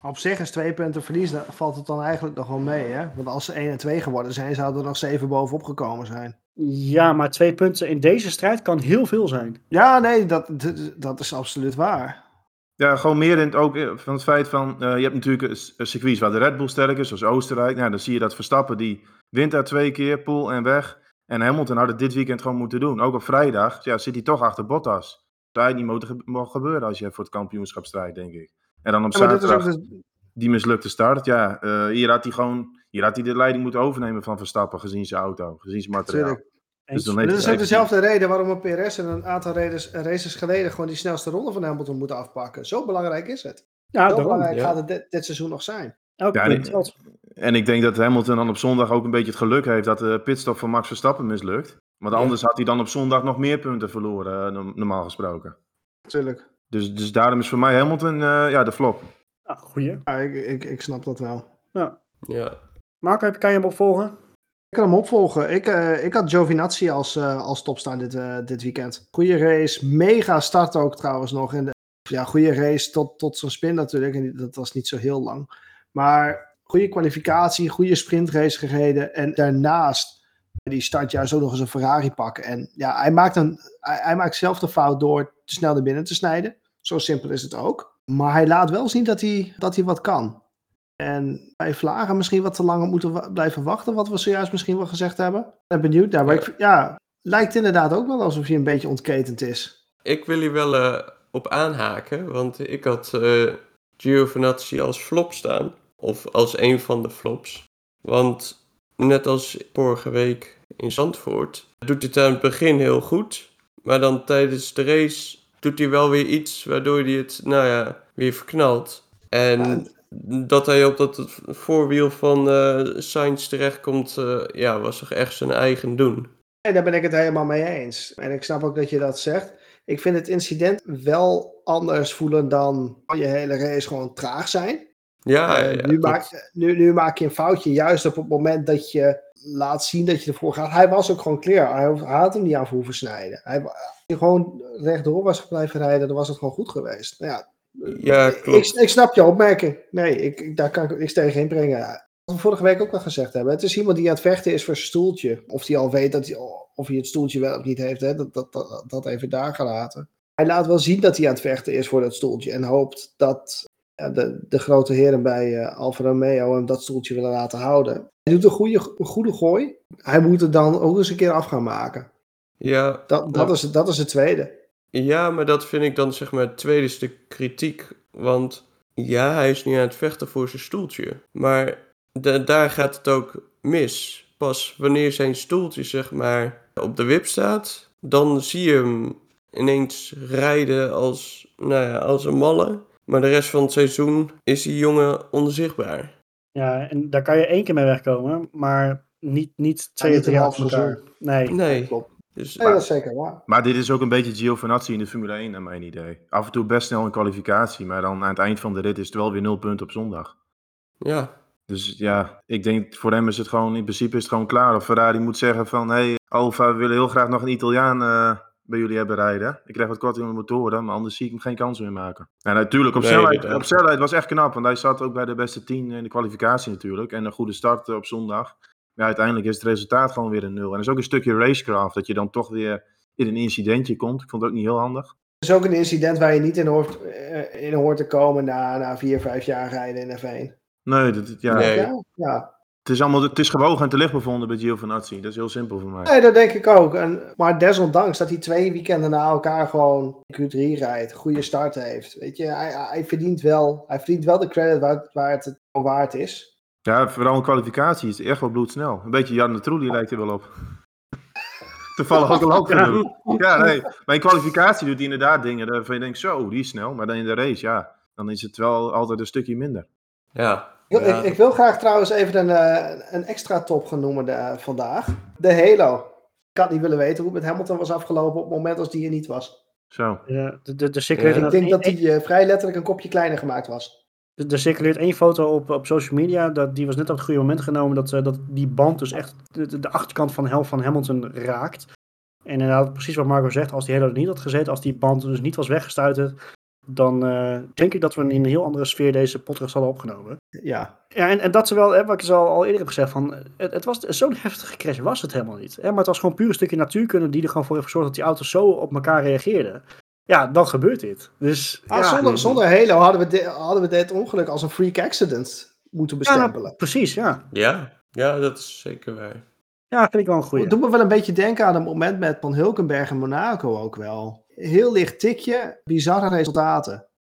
Op zich is twee punten verlies, dan valt het dan eigenlijk nog wel mee. Hè? Want als ze 1 en 2 geworden zijn, zouden er nog 7 bovenop gekomen zijn. Ja, maar twee punten in deze strijd kan heel veel zijn. Ja, nee, dat, dat- dat is absoluut waar. Ja, gewoon meer in het, ook eh, van het feit van, eh, je hebt natuurlijk een circuits waar de Red Bull sterk is, zoals Oostenrijk. Nou, dan zie je dat Verstappen, die wint daar twee keer, pool en weg. En Hamilton had het dit weekend gewoon moeten doen. Ook op vrijdag ja, zit hij toch achter Bottas. Dat zou niet mogen, ge- mogen gebeuren als je voor het kampioenschap strijdt, denk ik. En dan op Ja, ook zaterdag de- die mislukte start. Ja, eh, hier had hij gewoon hier had hij de leiding moeten overnemen van Verstappen, gezien zijn auto, gezien zijn materiaal. Dus dan Maar heeft dit is ook dezelfde reden waarom een PRS en een aantal races, races geleden gewoon die snelste ronde van Hamilton moeten afpakken. Zo belangrijk is het. Ja, Zo daarom. belangrijk ja. gaat het dit, dit seizoen nog zijn. Elk Ja, punt nee. telt. En ik denk dat Hamilton dan op zondag ook een beetje het geluk heeft dat de pitstop van Max Verstappen mislukt. Want Ja. anders had hij dan op zondag nog meer punten verloren, eh, no- normaal gesproken. Tuurlijk. Dus, dus daarom is voor mij Hamilton eh, ja, de flop. Ja, goeie. Ja, ik, ik, ik snap dat wel. Ja. Ja. Marco, kan je hem opvolgen? Ik kan hem opvolgen. Ik, eh, ik had Giovinazzi als, eh, als topstaan dit, eh, dit weekend. Goede race. Mega start ook trouwens nog. In de, ja, goede race tot, tot zo'n spin natuurlijk. En dat was niet zo heel lang. Maar goede kwalificatie, goede sprintrace gereden. En daarnaast die start juist ook nog eens een Ferrari pakken. En ja, hij maakt, een, hij, hij maakt zelf de fout door te snel naar binnen te snijden. Zo simpel is het ook. Maar hij laat wel zien dat hij, dat hij wat kan. En bij Vlagen misschien wat te lang moeten blijven wachten, wat we zojuist misschien wel gezegd hebben. Ik ben benieuwd daar. Maar Ja. ik, ja, lijkt inderdaad ook wel alsof hij een beetje ontketend is. Ik wil hier wel eh, op aanhaken, want ik had eh Giovinazzi als flop staan. Of als een van de flops. Want net als vorige week in Zandvoort, doet hij het aan het begin heel goed. Maar dan tijdens de race doet hij wel weer iets waardoor hij het, nou ja, weer verknalt. En dat hij op dat voorwiel van eh Sainz terechtkomt, eh ja, was toch echt zijn eigen doen. En daar ben ik het helemaal mee eens. En ik snap ook dat je dat zegt. Ik vind het incident wel anders voelen dan je hele race gewoon traag zijn. Ja, Eh, ja, nu, klopt. maak, nu, nu maak je een foutje juist op het moment dat je laat zien dat je ervoor gaat. Hij was ook gewoon clear. Hij, had hem niet aan hoeven snijden. Hij, als hij gewoon rechtdoor was blijven rijden, dan was het gewoon goed geweest. Nou ja, Ja, ik, klopt. ik snap je opmerking. Nee, ik, ik- daar kan ik niks tegen inbrengen. Wat we vorige week ook al gezegd hebben. Het is iemand die aan het vechten is voor zijn stoeltje. Of die al weet dat hij, of hij het stoeltje wel of niet heeft. Hè? Dat, dat, dat, dat even daar gelaten. hij laat wel zien dat hij aan het vechten is voor dat stoeltje. En hoopt dat ja, de, de grote heren bij eh, Alfa Romeo hem dat stoeltje willen laten houden. Hij doet een goede, een goede gooi. Hij moet het dan ook eens een keer af gaan maken. Ja, Dat, dat, is, dat is het tweede. ja, maar dat vind ik dan zeg maar het tweede stuk kritiek. Want ja, hij is nu aan het vechten voor zijn stoeltje. Maar da- daar gaat het ook mis. Pas wanneer zijn stoeltje zeg maar op de wip staat, dan zie je hem ineens rijden als, nou ja, als een malle. Maar de rest van het seizoen is die jongen onzichtbaar. Ja, en daar kan je één keer mee wegkomen, maar niet, niet twee drie elkaar. Nee. Nee, Klopt. dus Nee, dat is zeker waar. Maar dit is ook een beetje Giovinazzi in de Formule 1, naar mijn idee. Af en toe best snel een kwalificatie, maar dan aan het eind van de rit is het wel weer nul punten op zondag. ja, Dus ja, ik denk voor hem is het gewoon, in principe is het gewoon klaar. Of Ferrari moet zeggen van, hé, hey, Alfa, we willen heel graag nog een Italiaan eh, bij jullie hebben rijden. Ik krijg wat korting op de motoren, maar anders zie ik hem geen kans meer maken. En natuurlijk, op, Nee, snelheid, op snelheid was echt knap, want hij zat ook bij de beste 10 in de kwalificatie natuurlijk. En een goede start eh, op zondag. Ja, uiteindelijk is het resultaat gewoon weer een nul. En dat is ook een stukje racecraft, dat je dan toch weer in een incidentje komt. Ik vond het ook niet heel handig. Het is ook een incident waar je niet in hoort, eh, in hoort te komen na, na vier, vijf jaar rijden in F1. Nee, dat, ja, Nee. Ja, ja. Het, is allemaal, het is gewogen en te licht bevonden bij Giovinazzi. Dat is heel simpel voor mij. Nee, dat denk ik ook. En, maar desondanks dat hij twee weekenden na elkaar gewoon Q3 rijdt, goede start heeft. Weet je, hij, hij, verdient, wel, hij verdient wel de credit waar, waar het waard is. Ja, vooral in kwalificatie is het echt wel bloedsnel. Een beetje Jan de Trulli lijkt er wel op. Toevallig ook een loop genoemd. Ja, nee. Maar in kwalificatie doet hij inderdaad dingen waarvan je denkt, zo, die is snel. Maar dan in de race, ja, dan is het wel altijd een stukje minder. ja. Ik, wil- ja. ik, ik wil graag trouwens even een, eh, een extra top gaan noemen de- vandaag. De Halo. Ik had niet willen weten hoe het met Hamilton was afgelopen op het moment als die er niet was. Zo. De, de, de, de circuleert Ja. Ik denk dat die eh, vrij letterlijk een kopje kleiner gemaakt was. Er er circuleert één foto op, op social media. Dat, die was net op het goede moment genomen. Dat, eh, dat die band dus echt de, de achterkant van helft van Hamilton raakt. En inderdaad, precies wat Marco zegt. Als die Halo er niet had gezeten. Als die band dus niet was weggestuiterd. Dan eh, denk ik dat we in een heel andere sfeer deze podcast hadden opgenomen. Ja. Ja, en, en dat terwijl, hè, wat ik dus al, al eerder heb gezegd. Van, het, het was zo'n heftige crash was het helemaal niet. Hè? Maar het was gewoon puur een stukje natuurkunde. Die er gewoon voor heeft gezorgd dat die auto's zo op elkaar reageerden. Ja, dan gebeurt dit. Dus Ah, ja, zonder, zonder Halo hadden we, dit, hadden we dit ongeluk als een freak accident moeten ja, nou, bestempelen. precies, ja. Ja, ja, dat is zeker waar. Ja, vind ik wel een goeie. Het doet me wel een beetje denken aan het moment met Van Hulkenberg en Monaco ook wel. Heel licht tikje, bizarre resultaten.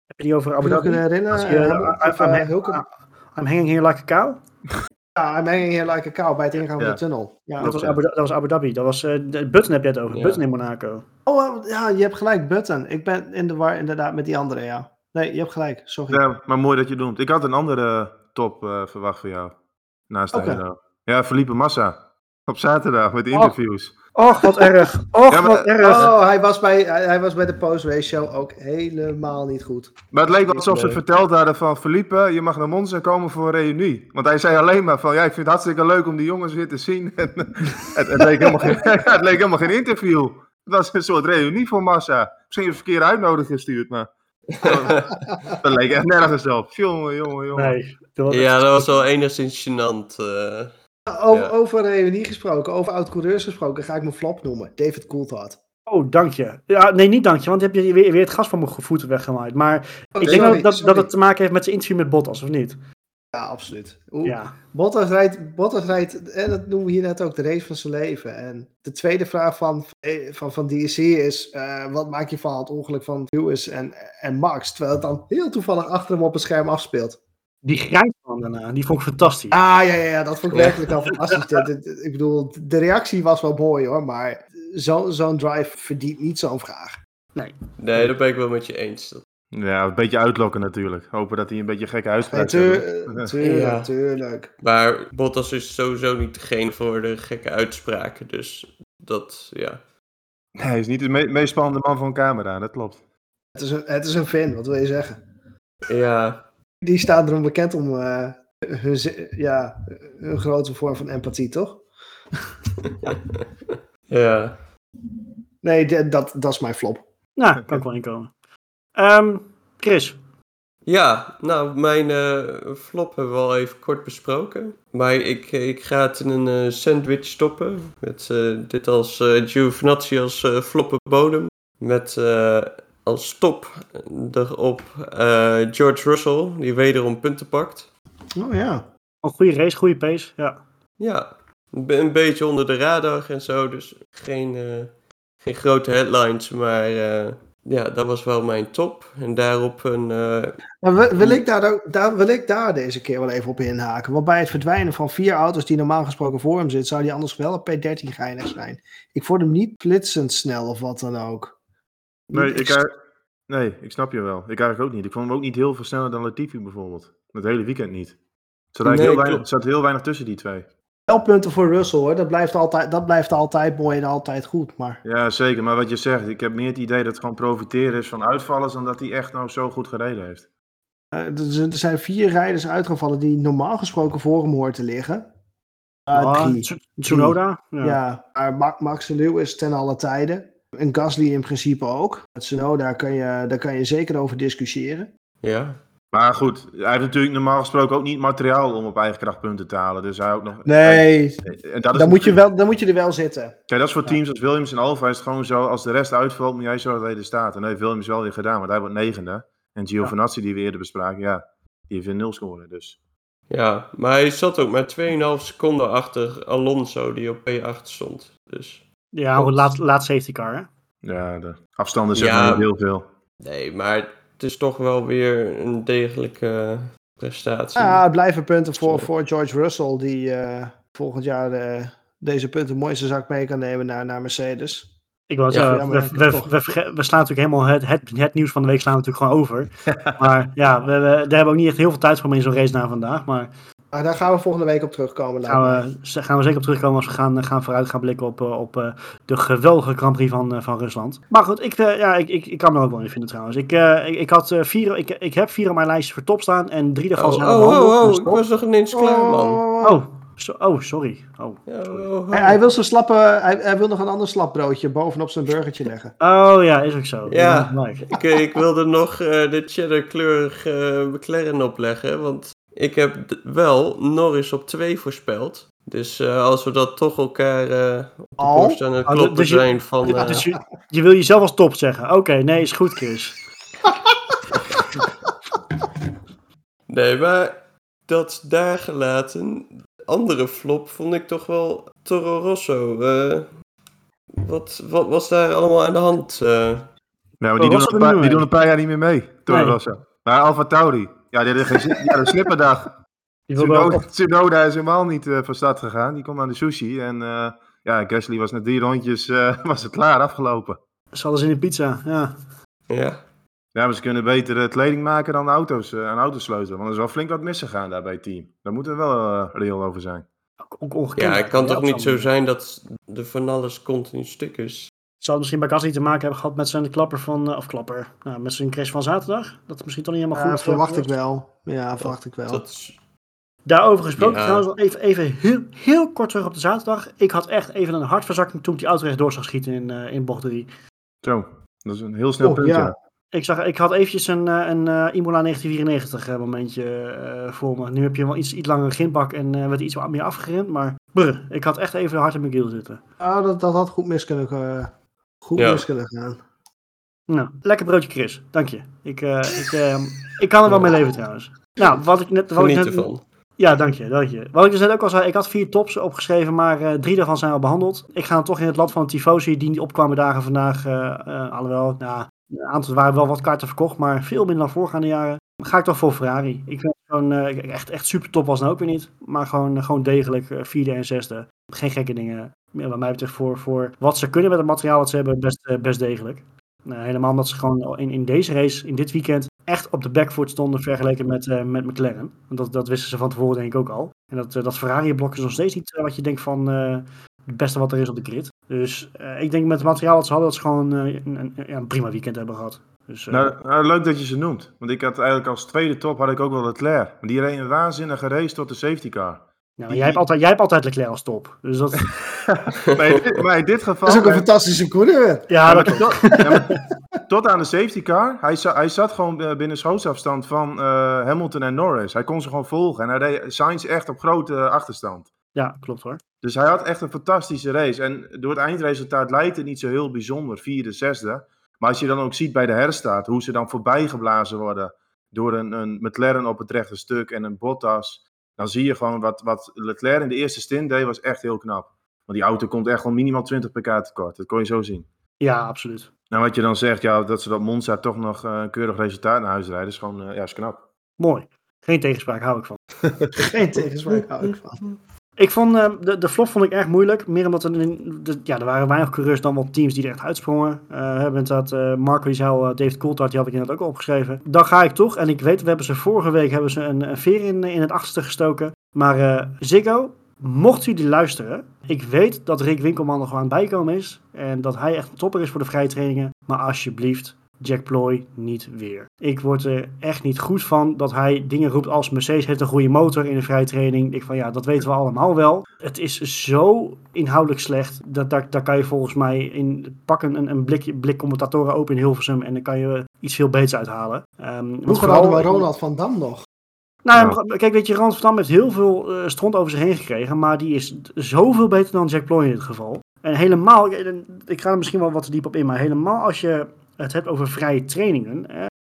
Heb je die over Abu Dhabi? kunnen herinneren? je, Hamilton- I'm, of, hanging here like a cow. Ja, I'm hanging here like a cow bij het ingaan van de tunnel. Ja. Dat was. Abu, dat was Abu Dhabi. Dat was, eh, de Button heb je het over. Ja. Button in Monaco. Oh, ja, je hebt gelijk, Button. Ik ben in de war inderdaad met die andere, ja. Nee, je hebt gelijk, sorry. Ja, maar mooi dat je het noemt. Ik had een andere top eh, verwacht van jou. Naast. Halo. Ja, Felipe Massa. Op zaterdag met de Oh. interviews. Och, wat erg. Och, Ja, maar- wat erg. Oh, hij was bij, hij, hij was bij de post-race show ook helemaal niet goed. Maar het leek wel alsof ze verteld hadden van Felipe, je mag naar Monza komen voor een reunie. Want hij zei alleen maar van, ja, ik vind het hartstikke leuk om die jongens weer te zien. En, het, het, leek helemaal geen, het leek helemaal geen interview. Het was een soort reunie voor Massa. Misschien een verkeerde uitnodiging gestuurd, maar... dat leek echt nergens op. Jongen, jongen, jongen. Nee. dat was Ja, dat was wel enigszins gênant. eh. Over, Ja. over reunie gesproken, over oud-coureurs gesproken, ga ik mijn flop noemen. David Coulthard. Oh, dank je. Ja, nee, niet dank je, want dan heb je weer, weer het gas van mijn voeten weggemaaid. Maar Oh, ik denk sorry, dat, dat, sorry. dat het te maken heeft met zijn interview met Bottas, of niet? Ja, absoluut. Ja. Bottas rijdt, Bottas rijdt, en dat noemen we hier net ook, de race van zijn leven. En de tweede vraag van, eh, van, van DSC is, eh, wat maak je van het ongeluk van Lewis en, en Max? Terwijl het dan heel toevallig achter hem op het scherm afspeelt. Die grijns van daarna, die vond ik fantastisch. Ah, ja, ja, ja, dat vond ik werkelijk wel fantastisch. Ik bedoel, de reactie was wel mooi hoor, maar zo- zo'n drive verdient niet zo'n vraag. Nee, dat ben ik wel met je eens. Ja, een beetje uitlokken natuurlijk. Hopen dat hij een beetje gekke Nee, uitspraak tuur- doet. tuurlijk. Maar Bottas is sowieso niet degene voor de gekke uitspraken. Dus dat, ja. Nee, hij is niet de me- meest spannende man van camera, dat klopt. Het is, een, het is een fan, wat wil je zeggen? Ja, Die staan erom bekend om eh, hun, ja, een grote vorm van empathie, toch? ja. Nee, dat, dat is mijn flop. Nou, kan ik wel inkomen. Ehm Chris, Ja, nou, mijn eh, flop hebben we al even kort besproken. Maar ik, ik ga het in een eh, sandwich stoppen. Met eh, dit als uh, Giovinazzi als eh floppe bodem. Met eh, als top erop eh, George Russell, die wederom punten pakt. Oh ja. Een goede race, goede pace. Ja. Ja, een be- een beetje onder de radar en zo, dus geen, eh, geen grote headlines, maar eh, ja, dat was wel mijn top. En daarop een, eh, Maar wil, wil ik daar, ook- daar, wil ik daar deze keer wel even op inhaken? Want bij het verdwijnen van vier auto's die normaal gesproken voor hem zitten, zou die anders wel op P13 geinig zijn. Ik vond hem niet flitsend snel of wat dan ook. Nee, ik, nee, ik snap je wel. Ik eigenlijk ook niet. Ik vond hem ook niet heel veel sneller dan Latifi bijvoorbeeld. Het hele weekend niet. Er Nee, heel, weinig, zat heel weinig tussen die twee. Wel punten voor Russell hoor, dat blijft altijd, dat blijft altijd mooi en altijd goed. Maar Ja, zeker. Maar wat je zegt, ik heb meer het idee dat het gewoon profiteren is van uitvallers dan dat hij echt nou zo goed gereden heeft. eh, er zijn- er vier rijders uitgevallen die normaal gesproken voor hem hoort te liggen. Ah, Ah, drie. Tsunoda. Ja. Ja, maar Ma- Max Lewis ten alle tijden. En Gasly in principe ook. Met Tsunoda daar kan je, daar kan je zeker over discussiëren. ja, Maar goed, hij heeft natuurlijk normaal gesproken ook niet materiaal om op eigen kracht punten te halen. Dus hij ook nog. Nee, En dat is dan moet, je wel, dan moet je er wel zitten. Kijk, dat is voor teams als Williams en Alfa is het gewoon zo, als de rest uitvalt, moet jij zorgen dat er staat. En dat heeft Williams wel weer gedaan, want hij wordt negende. En Giovinazzi, die we eerder bespraken, ja, die heeft weer nul scoren. Dus ja, maar hij zat ook maar 2,5 seconden achter Alonso, die op P8 stond. Dus Ja, goed, laat, laat safety car. Hè? ja, de afstanden zijn Ja. niet heel veel. nee, maar het is toch wel weer een degelijke prestatie. Ja, het blijven punten voor, voor George Russell. Die eh, volgend jaar de, deze punten mooi in zijn zak mee kan nemen naar, naar Mercedes. Ik wou Ja, zeggen, ja, we, we, we, slaan natuurlijk helemaal het, het, het nieuws van de week slaan we natuurlijk gewoon over. maar ja, we, we, daar hebben we ook niet echt heel veel tijd voor om in zo'n race na vandaag. Maar Maar daar gaan we volgende week op terugkomen. gaan we, gaan we zeker op terugkomen als we gaan, gaan vooruit gaan blikken op, eh, op eh, de geweldige Grand Prix van, eh, van Rusland. Maar goed, ik, eh, ja, ik, ik, ik kan me er ook wel in vinden trouwens. Ik, eh, ik, ik, had, eh, vier, ik, ik heb vier op mijn lijstje voor top staan en drie daarvan Oh, zijn oh, oh, oh, dus ik was nog ineens klaar, man. Oh. Oh, so- oh, sorry. Oh. Oh, oh. Hij, hij wil zijn slappe, hij, hij wil nog een ander slapbroodje bovenop zijn burgertje leggen. oh ja, is ook zo. Ja. Ik, ik wilde nog eh, de cheddarkleurige McLaren opleggen, want ik heb wel Norris op 2 voorspeld. Dus eh, als we dat toch elkaar eh op de Al? borst aan het Oh, kloppen dus je- zijn van... eh, Dus je, je wil jezelf als top zeggen. Oké, nee, is goed, Chris. Nee, maar dat daar gelaten. Andere flop vond ik toch wel Toro Rosso. Eh, wat, wat was daar allemaal aan de hand? eh? Ja, maar Oh, die, doen een paar, die doen een paar jaar niet meer mee, Toro Nee. Rosso. Maar Alfa Tauri, ja, die hadden geen zin- ja, de slipperdag. Tsunoda, Tsunoda is helemaal niet eh, van start gegaan. Die komt aan de sushi. En eh, ja, Gasly was na drie rondjes eh, was het klaar, afgelopen. Ze hadden ze in de pizza, ja. Ja, Ja, maar ze kunnen beter kleding maken dan auto's, eh, aan auto's sleutelen. Want er is wel flink wat misgegaan daar bij het team. Daar moeten we wel reëel over zijn. Ook, ook ongekend. ja het kan Ja, toch niet zo zijn dat er van alles continu stuk is? Zou het misschien bij Gasly te maken hebben gehad met zijn klapper van, eh, of klapper, nou, met zijn crash van zaterdag? Dat het misschien toch niet helemaal Ja, goed verwacht eh, ik wel. Ja, verwacht ik wel. Dat is, Daarover gesproken, Ja. trouwens, even, even heel, heel kort terug op de zaterdag. Ik had echt even een hartverzakking toen ik die auto rechtdoor zag schieten in, eh, in bocht 3. Zo, dat is een heel snel Oh, punt, ja. ja. Ik, zag, ik had eventjes een, eh, een eh, Imola 1994 eh, momentje voor me. Nu heb je wel iets, iets langere grindbak en eh, werd iets wat meer afgerend. Maar brr, ik had echt even hard in mijn keel zitten. Ah, dat, dat had goed mis kunnen, eh, goed Ja. mis kunnen gaan. Nou, lekker broodje Chris, dank je. Ik, eh, ik, eh, ik kan er wel mee leven trouwens. Nou, wat ik net... Wat ik net ervan. Ja, dank je, dank je. Wat ik dus net ook al zei, ik had vier tops opgeschreven, maar eh, drie daarvan zijn al behandeld. Ik ga dan toch in het land van de tifosi die niet opkwamen dagen vandaag, eh eh, alhoewel, nou, een aantal waren wel wat kaarten verkocht, maar veel minder dan voorgaande jaren. Ga ik toch voor Ferrari. Ik vind gewoon, eh, echt, echt super top was nou ook weer niet, maar gewoon, eh, gewoon degelijk, eh, vierde en zesde. Geen gekke dingen. Ja, wat mij betreft voor, voor wat ze kunnen met het materiaal wat ze hebben, best, best degelijk. Nou, helemaal omdat ze gewoon in, in deze race, in dit weekend, echt op de backfoot stonden vergeleken met, met McLaren. Dat, dat wisten ze van tevoren denk ik ook al. En dat, dat Ferrari-blok is nog steeds niet wat je denkt van het beste wat er is op de grid. Dus eh, ik denk met het materiaal dat ze hadden, dat ze gewoon eh, een, een, ja, een prima weekend hebben gehad. Dus, eh, Nou, nou, leuk dat je ze noemt. Want ik had eigenlijk als tweede top had ik ook wel Leclerc. Maar die reed een waanzinnige race tot de safety car. nou, jij, hebt altijd, jij hebt altijd Leclerc als top. Dus dat, maar, in dit, maar in dit geval... Dat is ook een fantastische coureur. ja, dat tot, ja, tot aan de safety car. Hij, za- hij zat gewoon binnen schootsafstand van eh, Hamilton en Norris. Hij kon ze gewoon volgen. En hij reed Sainz echt op grote achterstand. Ja, klopt hoor. Dus hij had echt een fantastische race. En door het eindresultaat lijkt het niet zo heel bijzonder. Vierde, zesde. Maar als je dan ook ziet bij de herstart, hoe ze dan voorbij geblazen worden door een, een McLaren op het rechte stuk en een Bottas, dan zie je gewoon wat, wat Leclerc in de eerste stint deed, was echt heel knap. Want die auto komt echt wel minimaal 20 pk tekort. Dat kon je zo zien. Ja, absoluut. Nou, wat je dan zegt, ja, dat ze dat Monza toch nog eh, een keurig resultaat naar huis rijden, is gewoon eh, ja, is knap. Mooi. Geen tegenspraak, hou ik van. Geen tegenspraak hou ik van. Ik vond eh, de, de flop vond ik erg moeilijk. Meer omdat er, de, ja, er waren weinig coureurs dan wat teams die er echt uitsprongen. We hebben inderdaad, eh, Marco die zei al, eh, David Coulthard, die had ik inderdaad ook opgeschreven. Dan ga ik toch, en ik weet, we hebben ze vorige week hebben ze een, een veer in, in het achterste gestoken. Maar Ziggo, mocht jullie luisteren, ik weet dat Rick Winkelman er gewoon aan het bijkomen is. En dat hij echt een topper is voor de vrije trainingen. Maar alsjeblieft, Jack Ploy niet weer. Ik word er echt niet goed van dat hij dingen roept als Mercedes heeft een goede motor in de vrije training. Ik van ja, dat weten we allemaal wel. Het is zo inhoudelijk slecht. Dat, daar, daar kan je volgens mij in pakken een, een blik, blik commentatoren open in Hilversum en dan kan je iets veel beters uithalen. Ehm, Vroeger vooral- hadden we Ronald van Dam nog. nou, ja, kijk, weet je, Rand van Dam heeft heel veel eh, stront over zich heen gekregen, maar die is zoveel beter dan Jack Ploy in dit geval. En helemaal, ik- ik ga er misschien wel wat te diep op in, maar helemaal als je het hebt over vrije trainingen.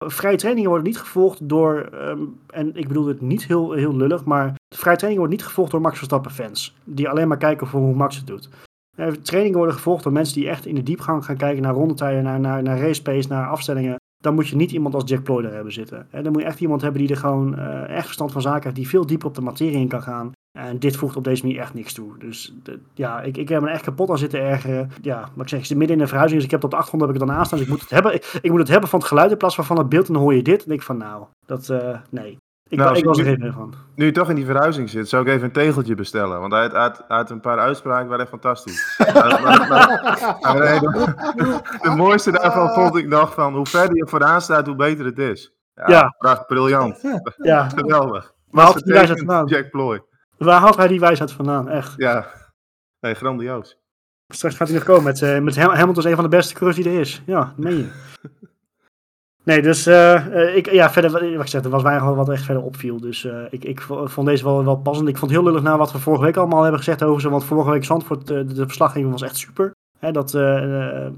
vrije trainingen worden niet gevolgd door, ehm, en ik bedoel het niet heel, heel lullig, maar vrije trainingen worden niet gevolgd door Max Verstappen fans. Die alleen maar kijken voor hoe Max het doet. Eh, trainingen worden gevolgd door mensen die echt in de diepgang gaan kijken naar rondetijden, naar, naar, naar race pace, naar afstellingen dan moet je niet iemand als Jack Ploy daar hebben zitten. Dan moet je echt iemand hebben die er gewoon eh, echt verstand van zaken heeft, die veel dieper op de materie in kan gaan. En dit voegt op deze manier echt niks toe. Dus de- ja, ik, ik heb me echt kapot aan zitten ergeren. Ja, maar ik zeg, ik zit midden in een verhuizing, dus ik heb het op de achtergrond heb ik het dan aanstaan. Dus ik moet het hebben, ik, ik moet het hebben van het geluid in plaats van van het beeld. En dan hoor je dit. En ik denk van, nou, dat, eh, nee. Ik, Nou, ik was er geen fan van. Nu je toch in die verhuizing zit, zou ik even een tegeltje bestellen. Want uit, uit, uit een paar uitspraken waren echt fantastisch. Maar- maar- maar- maar nee, de, de mooiste daarvan vond ik nog van hoe verder je vooraan staat, hoe beter het is. Ja, Ja. prachtig, briljant. Ja, Geweldig. waar had hij vandaan? Jack Ploy. Waar had hij die wijsheid vandaan? Echt. Ja, nee, grandioos. Straks gaat hij nog komen met, eh met Ham- Hamilton is een van de beste coureurs die er is. Ja, meen je. Nee, dus eh, eh, ik, ja, verder, wat ik zeg, er was weinig wat echt verder opviel. Dus ik, ik vo- vond deze wel, wel passend. Ik vond het heel lullig naar wat we vorige week allemaal hebben gezegd over ze. Want vorige week Zandvoort, de, de verslaggeving was echt super. Hè, dat,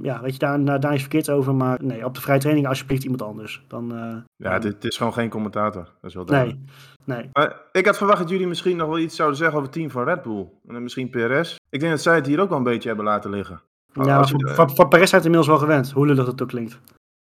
ja, weet je, daar, daar, is verkeerd over. Maar nee, op de vrije training alsjeblieft iemand anders. Dan, Ja, dit, dit is gewoon geen commentator. Dat is wel duidelijk. nee, nee. Maar ik had verwacht dat jullie misschien nog wel iets zouden zeggen over het team van Red Bull. En misschien PRS. Ik denk dat zij het hier ook wel een beetje hebben laten liggen. Ja, Als je- van, van, Perez zijn het inmiddels wel gewend. Hoe lullig dat ook klinkt.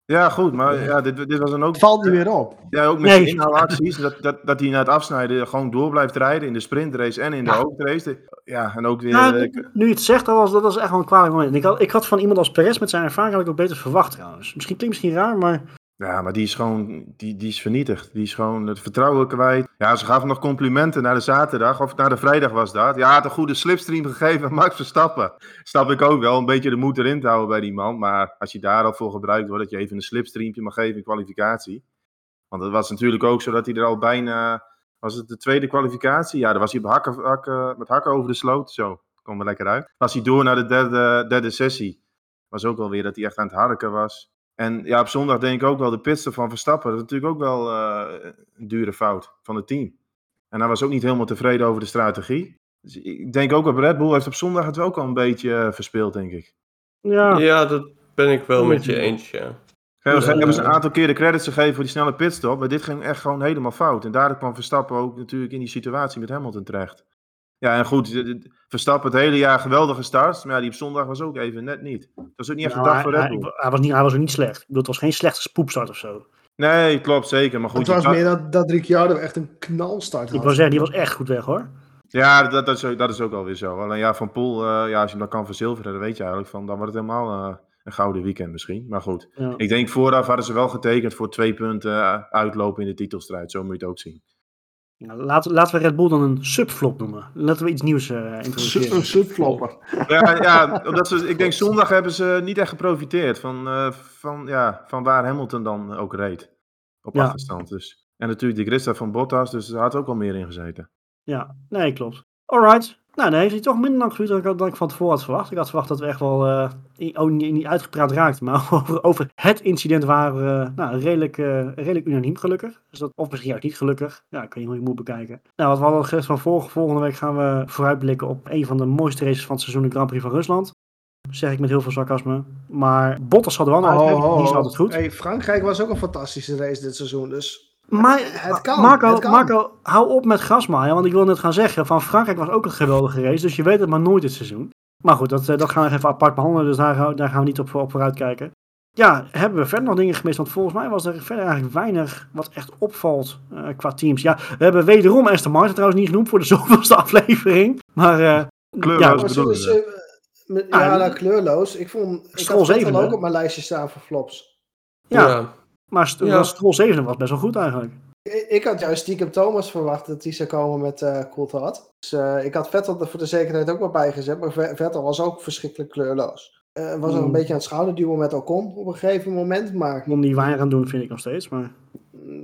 Ja, goed, maar ja, dit, dit was dan ook... Het valt niet meer op. Ja, ook met Nee. inhaalacties. Dat, dat, dat hij na het afsnijden gewoon door blijft rijden in de sprintrace en in de Ja. hoofdrace. Ja, en ook weer... Nou, eh, nu- nu je het zegt, dat was, dat was echt wel een kwalijk moment. Ik had, ik had van iemand als Perez met zijn ervaring had ik ook beter verwacht trouwens. Misschien klinkt misschien raar, maar ja, maar die is gewoon... Die, die is vernietigd. Die is gewoon het vertrouwen kwijt. Ja, ze gaven nog complimenten naar de zaterdag. Of naar de vrijdag was dat. Ja, had een goede slipstream gegeven Max Verstappen. Snap ik ook wel. Een beetje de moed erin te houden bij die man. Maar als je daar al voor gebruikt wordt, dat je even een slipstreampje mag geven in kwalificatie. Want het was natuurlijk ook zo dat hij er al bijna... Was het de tweede kwalificatie? Ja, dan was hij op hakken, met hakken over de sloot. Zo, kwam er lekker uit. Was hij door naar de derde, derde sessie. Was ook wel weer dat hij echt aan het harken was. En ja, op zondag denk ik ook wel de pitstop van Verstappen. Dat is natuurlijk ook wel eh, een dure fout van het team. En hij was ook niet helemaal tevreden over de strategie. Dus ik denk ook op Red Bull heeft op zondag het ook al een beetje eh, verspeeld, denk ik. ja. Ja, dat ben ik wel met je eens, ja. Ze Ja, hebben ze een aantal keer de credits gegeven voor die snelle pitstop. Maar dit ging echt gewoon helemaal fout. En daardoor kwam Verstappen ook natuurlijk in die situatie met Hamilton terecht. Ja, en goed, Verstappen het hele jaar geweldig gestart. Maar ja, die op zondag was ook even net niet. Dat was ook niet echt Nou, een dag voor hij, Red hij, Bull. hij was niet, hij was ook niet slecht. Ik bedoel, het was geen slechte spoepstart of zo. Nee, klopt, zeker. Maar goed, Het was meer dat, dat Ricciardo echt een knalstart Ik had. wil zeggen, die was echt goed weg hoor. Ja, dat, dat, is, ook- dat is ook alweer zo. Alleen ja, Van Poel, eh, ja, als je hem dan kan verzilveren, dan weet je eigenlijk van, dan wordt het helemaal eh, een gouden weekend misschien. Maar goed, Ja. ik denk vooraf hadden ze wel getekend voor twee punten eh, uitlopen in de titelstrijd. Zo moet je het ook zien. Nou, laten, laten we Red Bull dan een subflop noemen. Laten we iets nieuws eh Su- Een introduceren. subflopper. Ja, ja ze, ik denk zondag hebben ze niet echt geprofiteerd van, eh, van, ja, van waar Hamilton dan ook reed. Op Ja. achterstand dus. En natuurlijk die gridstart van Bottas, dus daar had ook wel meer in gezeten. Ja, nee, klopt. Alright. Nou, dan heeft hij toch minder lang geduurd dan ik, had- dan ik van tevoren had verwacht. Ik had verwacht dat we echt wel, eh, i- oh, niet, niet uitgepraat raakten, maar over, over het incident waren we nou, redelijk, eh, redelijk unaniem gelukkig. Dus dat, of misschien juist niet gelukkig. Ja, weet niet hoe je moet bekijken. Nou, wat we hadden gezegd van vorige, volgende week gaan we vooruitblikken op een van de mooiste races van het seizoen, de Grand Prix van Rusland. Zeg ik met heel veel sarcasme. Maar Bottas had er wel naar Oh, oh, Die is altijd goed. Hey, Frankrijk was ook een fantastische race dit seizoen. Dus Maar Het kan, Marco, het kan. Marco, hou op met grasmaaien. Want ik wil net gaan zeggen, van Frankrijk was ook een geweldige race. Dus je weet het maar nooit dit seizoen. Maar goed, dat, eh, dat gaan we even apart behandelen. Dus daar, gaan- daar gaan we niet op, op vooruit kijken. Ja, hebben we verder nog dingen gemist? Want volgens mij was er verder eigenlijk weinig wat echt opvalt eh, qua teams. Ja, we hebben wederom Aston Martin trouwens niet genoemd voor de zoveelste aflevering. Maar eh, Kleurloos ja, Maar bedoel je? met- Ah, ja, nou, kleurloos. Ik vond. Ik had ook op mijn lijstje staan voor flops. ja, maar Ja. Stroll 7 was best wel goed eigenlijk. Ik, ik had juist stiekem Thomas verwacht dat hij zou komen met eh Coulthard. Dus eh, ik had Vettel er voor de zekerheid ook maar bijgezet. Maar Ve- Vettel was ook verschrikkelijk kleurloos. Eh was er een Hmm. beetje aan het schouderduwen met Ocon op een gegeven moment. Maar Kon die weinig aan doen, vind ik nog steeds. Maar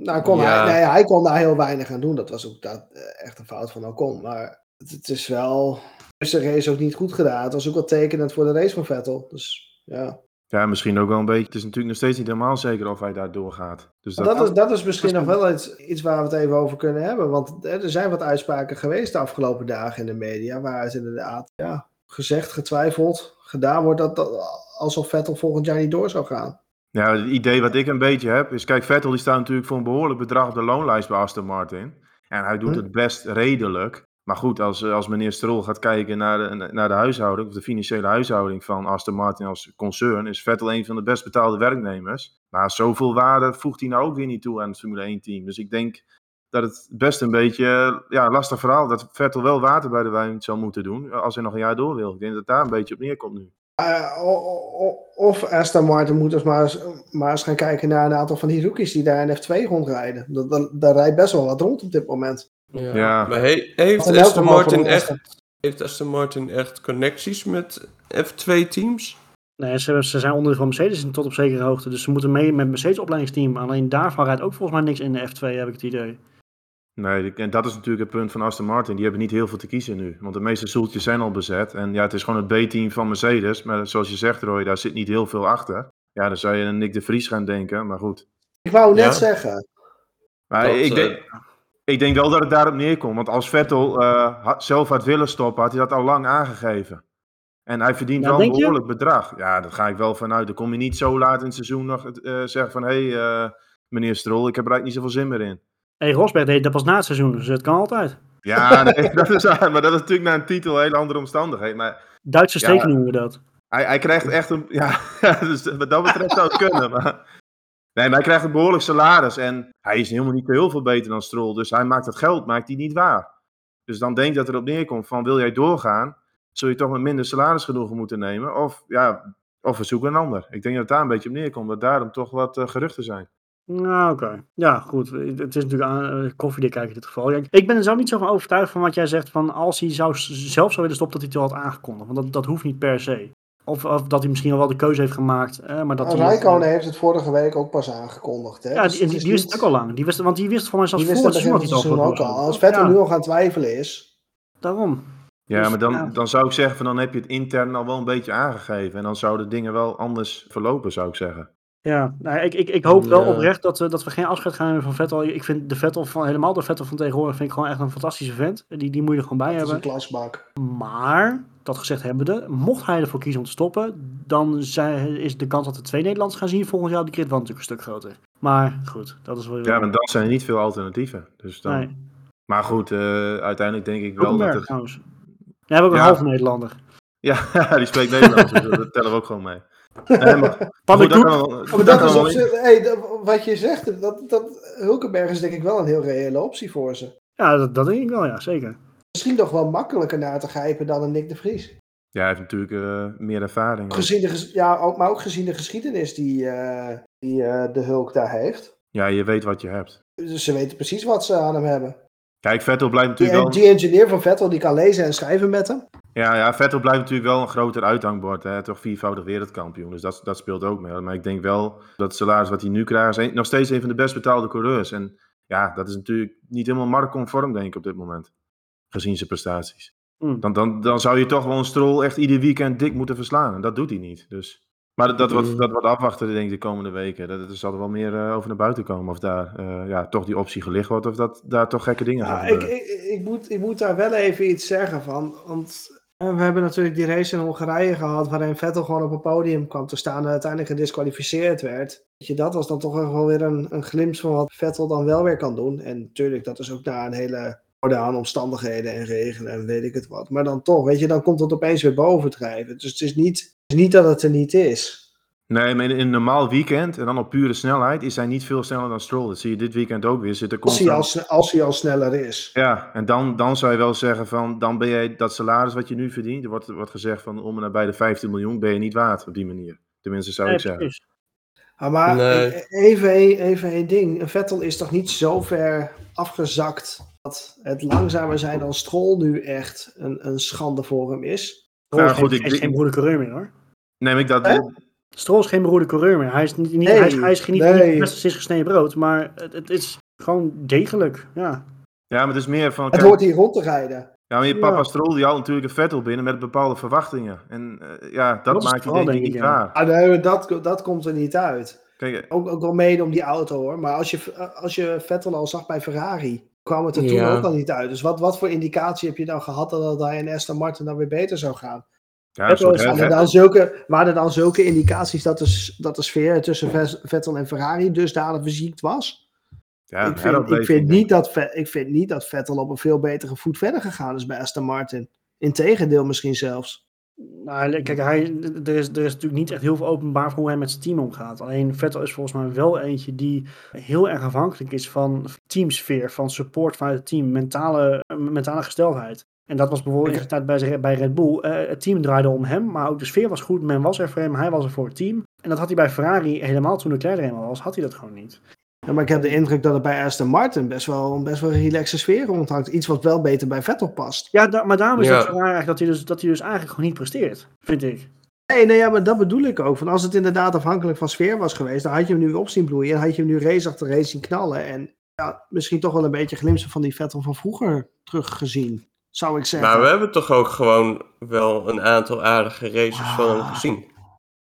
nou, kon Ja. hij, nee, hij kon daar heel weinig aan doen. Dat was ook dat, echt een fout van Ocon. Maar het, het is wel... Dus de race ook niet goed gedaan. Het was ook wel tekenend voor de race van Vettel. Dus ja. Ja, misschien ook wel een beetje. Het is natuurlijk nog steeds niet helemaal zeker of hij daar doorgaat. Dus dat, dat, is, dat is misschien nog wel iets, iets waar we het even over kunnen hebben. Want er zijn wat uitspraken geweest de afgelopen dagen in de media. Waaruit inderdaad ja, gezegd, getwijfeld, gedaan wordt dat, dat alsof Vettel volgend jaar niet door zou gaan. Ja, het idee wat ik een beetje heb is, kijk, Vettel die staat natuurlijk voor een behoorlijk bedrag op de loonlijst bij Aston Martin. En hij doet Hm. het best redelijk. Maar goed, als, eh, als meneer Stroll gaat kijken naar de, naar de huishouding, of de financiële huishouding van Aston Martin als concern, is Vettel een van de best betaalde werknemers. Maar zoveel waarde voegt hij nou ook weer niet toe aan het Formule 1 team. Dus ik denk dat het best een beetje, eh, ja, lastig verhaal, dat Vettel wel water bij de wijn zou moeten doen, als hij nog een jaar door wil. Ik denk dat daar een beetje op neerkomt nu. Eh, of Aston Martin moet dus maar eens, maar eens gaan kijken naar een aantal van die rookies die daar in F2 rondrijden. Dat, daar rijdt best wel wat rond op dit moment. Ja. Ja. Maar he- heeft, Aston Martin echt, heeft Aston Martin echt connecties met F2-teams? Nee, ze, ze zijn onderdeel van Mercedes tot op zekere hoogte. Dus ze moeten mee met Mercedes opleidingsteam. Alleen daarvan rijdt ook volgens mij niks in de F2, heb ik het idee. Nee, en dat is natuurlijk het punt van Aston Martin. Die hebben niet heel veel te kiezen nu. Want de meeste stoeltjes zijn al bezet. En ja, het is gewoon het B-team van Mercedes. Maar zoals je zegt, Roy, daar zit niet heel veel achter. Ja, dan zou je aan Nick de Vries gaan denken. Maar goed. Ik wou net Ja. zeggen, Maar Dat, ik, eh, denk, ik denk wel dat het daarop neerkomt. Want als Vettel eh, had- zelf had willen stoppen, had hij dat al lang aangegeven. En hij verdient Ja, wel een je? behoorlijk bedrag. Ja, daar ga ik wel vanuit. Dan kom je niet zo laat in het seizoen nog eh, zeggen van... Hé, hey, eh, meneer Stroll, ik heb er eigenlijk niet zoveel zin meer in. Hey, Rosberg deed dat pas na het seizoen, dus het kan altijd. Ja, nee, dat is waar. Maar dat is natuurlijk na een titel een hele andere omstandigheid. Maar Duitse Ja. steken noemen we dat. Hij, hij krijgt echt een. Ja, dus wat dat betreft zou het kunnen. Maar, nee, maar hij krijgt een behoorlijk salaris. En hij is helemaal niet heel veel beter dan Stroll. Dus hij maakt het geld maakt hij niet waar. Dus dan denk dat erop neerkomt: van wil jij doorgaan, zul je toch met minder salaris genoegen moeten nemen. Of ja, of we zoeken een ander. Ik denk dat het daar een beetje op neerkomt. Dat daarom toch wat eh, geruchten zijn. Nou, oké. Ja, goed. Het is natuurlijk aan uh, koffiedik in dit geval. Ik ben er zo niet zo van overtuigd van wat jij zegt. Van als hij zou, zelf zou willen stoppen, dat hij het al had aangekondigd. Want dat, dat hoeft niet per se. Of, of dat hij misschien al wel de keuze heeft gemaakt. Eh, maar dat Rijkonen heeft het vorige week ook pas aangekondigd. Hè? Ja, Dus die, wist het ook al lang. Die wist, want die wist voor mij zelfs Die voor wist het het seizoen het seizoen ook al. Als Vettel Ja, nu al gaan twijfelen is, Daarom. Ja, Dus, maar dan, ja. dan zou ik zeggen: van dan heb je het intern al wel een beetje aangegeven. En dan zouden dingen wel anders verlopen, zou ik zeggen. Ja, nou, ik, ik, ik hoop wel Ja. oprecht dat, we- dat we geen afscheid gaan nemen van Vettel. Ik vind de Vettel van, helemaal de Vettel van tegenwoordig vind ik gewoon echt een fantastische vent. Die, die moet je er gewoon bij dat is een hebben. klasbak. Maar, dat gezegd hebbende, mocht hij ervoor kiezen om te stoppen, dan zijn, is de kans dat we twee Nederlanders gaan zien volgend jaar op de wel natuurlijk een stuk groter. Maar goed, dat is wel Ja, maar dan zijn er niet veel alternatieven. Dus dan... Nee, Maar goed, eh, uiteindelijk denk ik wel dat Hulkenberg het. trouwens. We hebben ook een halve Nederlander. Ja, die spreekt Nederlands, dus dat tellen we ook gewoon mee. Nee, maar, goed, dat kan Maar is op zich- hey, wat je zegt, dat, dat, Hulkenberg is denk ik wel een heel reële optie voor ze. Ja, dat, dat denk ik wel, ja, zeker. Misschien toch wel makkelijker naar te grijpen dan een Nick de Vries. Ja, hij heeft natuurlijk eh, meer ervaring. Gezien de, ges- ja, ook, maar ook gezien de geschiedenis die, eh, die eh, de Hulk daar heeft. Ja, je weet wat je hebt. Dus ze weten precies wat ze aan hem hebben. Kijk, Vettel blijft Die, natuurlijk wel. die engineer van Vettel die kan lezen en schrijven met hem. Ja, ja, Vettel blijft natuurlijk wel een groter uithangbord. Hè? Toch viervoudig wereldkampioen. Dus dat, dat speelt ook mee. Maar ik denk wel dat het salaris wat hij nu krijgt. is nog steeds een van de best betaalde coureurs. En ja, dat is natuurlijk niet helemaal marktconform, denk ik, op dit moment. Gezien zijn prestaties. Hmm. Dan, dan, dan zou je toch wel een strol echt ieder weekend dik moeten verslaan. En dat doet hij niet. Dus. Maar dat, dat, wordt, dat wordt afwachten, denk ik, de komende weken. Dat, er zal er wel meer eh, over naar buiten komen. Of daar eh, ja, toch die optie gelicht wordt. Of dat daar toch gekke dingen gaan Ja, ik, ik, ik, moet, ik moet daar wel even iets zeggen van. Want En we hebben natuurlijk die race in Hongarije gehad, waarin Vettel gewoon op een podium kwam te staan en uiteindelijk gedisqualificeerd werd. Weet je, dat was dan toch wel weer een, een glimp van wat Vettel dan wel weer kan doen. En natuurlijk, dat is ook na een hele aan omstandigheden en regelen en weet ik het wat. Maar dan toch, weet je, dan komt het opeens weer bovendrijven. Dus het is niet, het is niet dat het er niet is. Nee, maar in een normaal weekend en dan op pure snelheid is hij niet veel sneller dan Stroll. Dat zie je dit weekend ook weer. Zit er Als hij, al, als hij al sneller is. Ja, en dan, dan zou je wel zeggen van, dan ben jij dat salaris wat je nu verdient, er wordt, wordt gezegd van om en nabij de 15 miljoen, ben je niet waard op die manier. Tenminste zou ik Nee, zeggen. precies. Ah, maar Nee. even, een- even één ding. Vettel is toch niet zo ver afgezakt dat het langzamer zijn dan Stroll nu echt een, een schande voor hem is? Stroll Nou, is goed, geen, ik- is geen coureur meer hoor. Neem ik dat... Stroll is geen beroerde coureur meer. Hij is, niet, niet, Nee, hij is, hij is geen- niet, nee. niet het beste sinds gesneden brood, maar het, het is gewoon degelijk. Ja. Ja, maar het is meer van... Het kijk, hoort hier rond te rijden. ja, maar je Ja. papa Stroll, die had natuurlijk een Vettel binnen met bepaalde verwachtingen. En eh, ja, dat, maakt het je denk ik niet ja. waar. Ah, nee, dat, dat komt er niet uit. Kijk, Ook, ook wel mede om die auto hoor. Maar als je, als je Vettel al zag bij Ferrari, kwam het er toen Ja. ook al niet uit. Dus wat, wat voor indicatie heb je dan gehad dat het bij een Aston Martin dan weer beter zou gaan? ja, Vettel soort Waren er dan zulke, waren er dan zulke indicaties dat de, dat de sfeer tussen Vettel en Ferrari dusdanig verziekt was? ja, ik, vind, ik, vind niet dat, ik vind niet dat Vettel op een veel betere voet verder gegaan is bij Aston Martin. Integendeel misschien zelfs. Nou, kijk, hij, er, is, er is natuurlijk niet echt heel veel openbaar voor hoe hij met zijn team omgaat. Alleen Vettel is volgens mij wel eentje die heel erg afhankelijk is van teamsfeer, van support vanuit het team, mentale, mentale gesteldheid. En dat was bijvoorbeeld in de tijd bij, bij Red Bull. Eh, het team draaide om hem, maar ook de sfeer was goed. Men was er voor hem, hij was er voor het team. En dat had hij bij Ferrari helemaal toen Leclerc er eenmaal was, had hij dat gewoon niet. Ja, maar ik heb de indruk dat er bij Aston Martin best wel, een best wel een relaxe sfeer rondhangt. Iets wat wel beter bij Vettel past. Ja, da- maar daarom is Ja. het zo raar eigenlijk dat hij, dus, dat hij dus eigenlijk gewoon niet presteert, vind ik. Nee, nee, ja, maar dat bedoel ik ook. Van als het inderdaad afhankelijk van sfeer was geweest, dan had je hem nu op zien bloeien. En had je hem nu race achter race zien knallen. En ja, misschien toch wel een beetje glimsen van die Vettel van vroeger teruggezien, zou ik zeggen. Maar we hebben toch ook gewoon wel een aantal aardige races van hem Ah. gezien.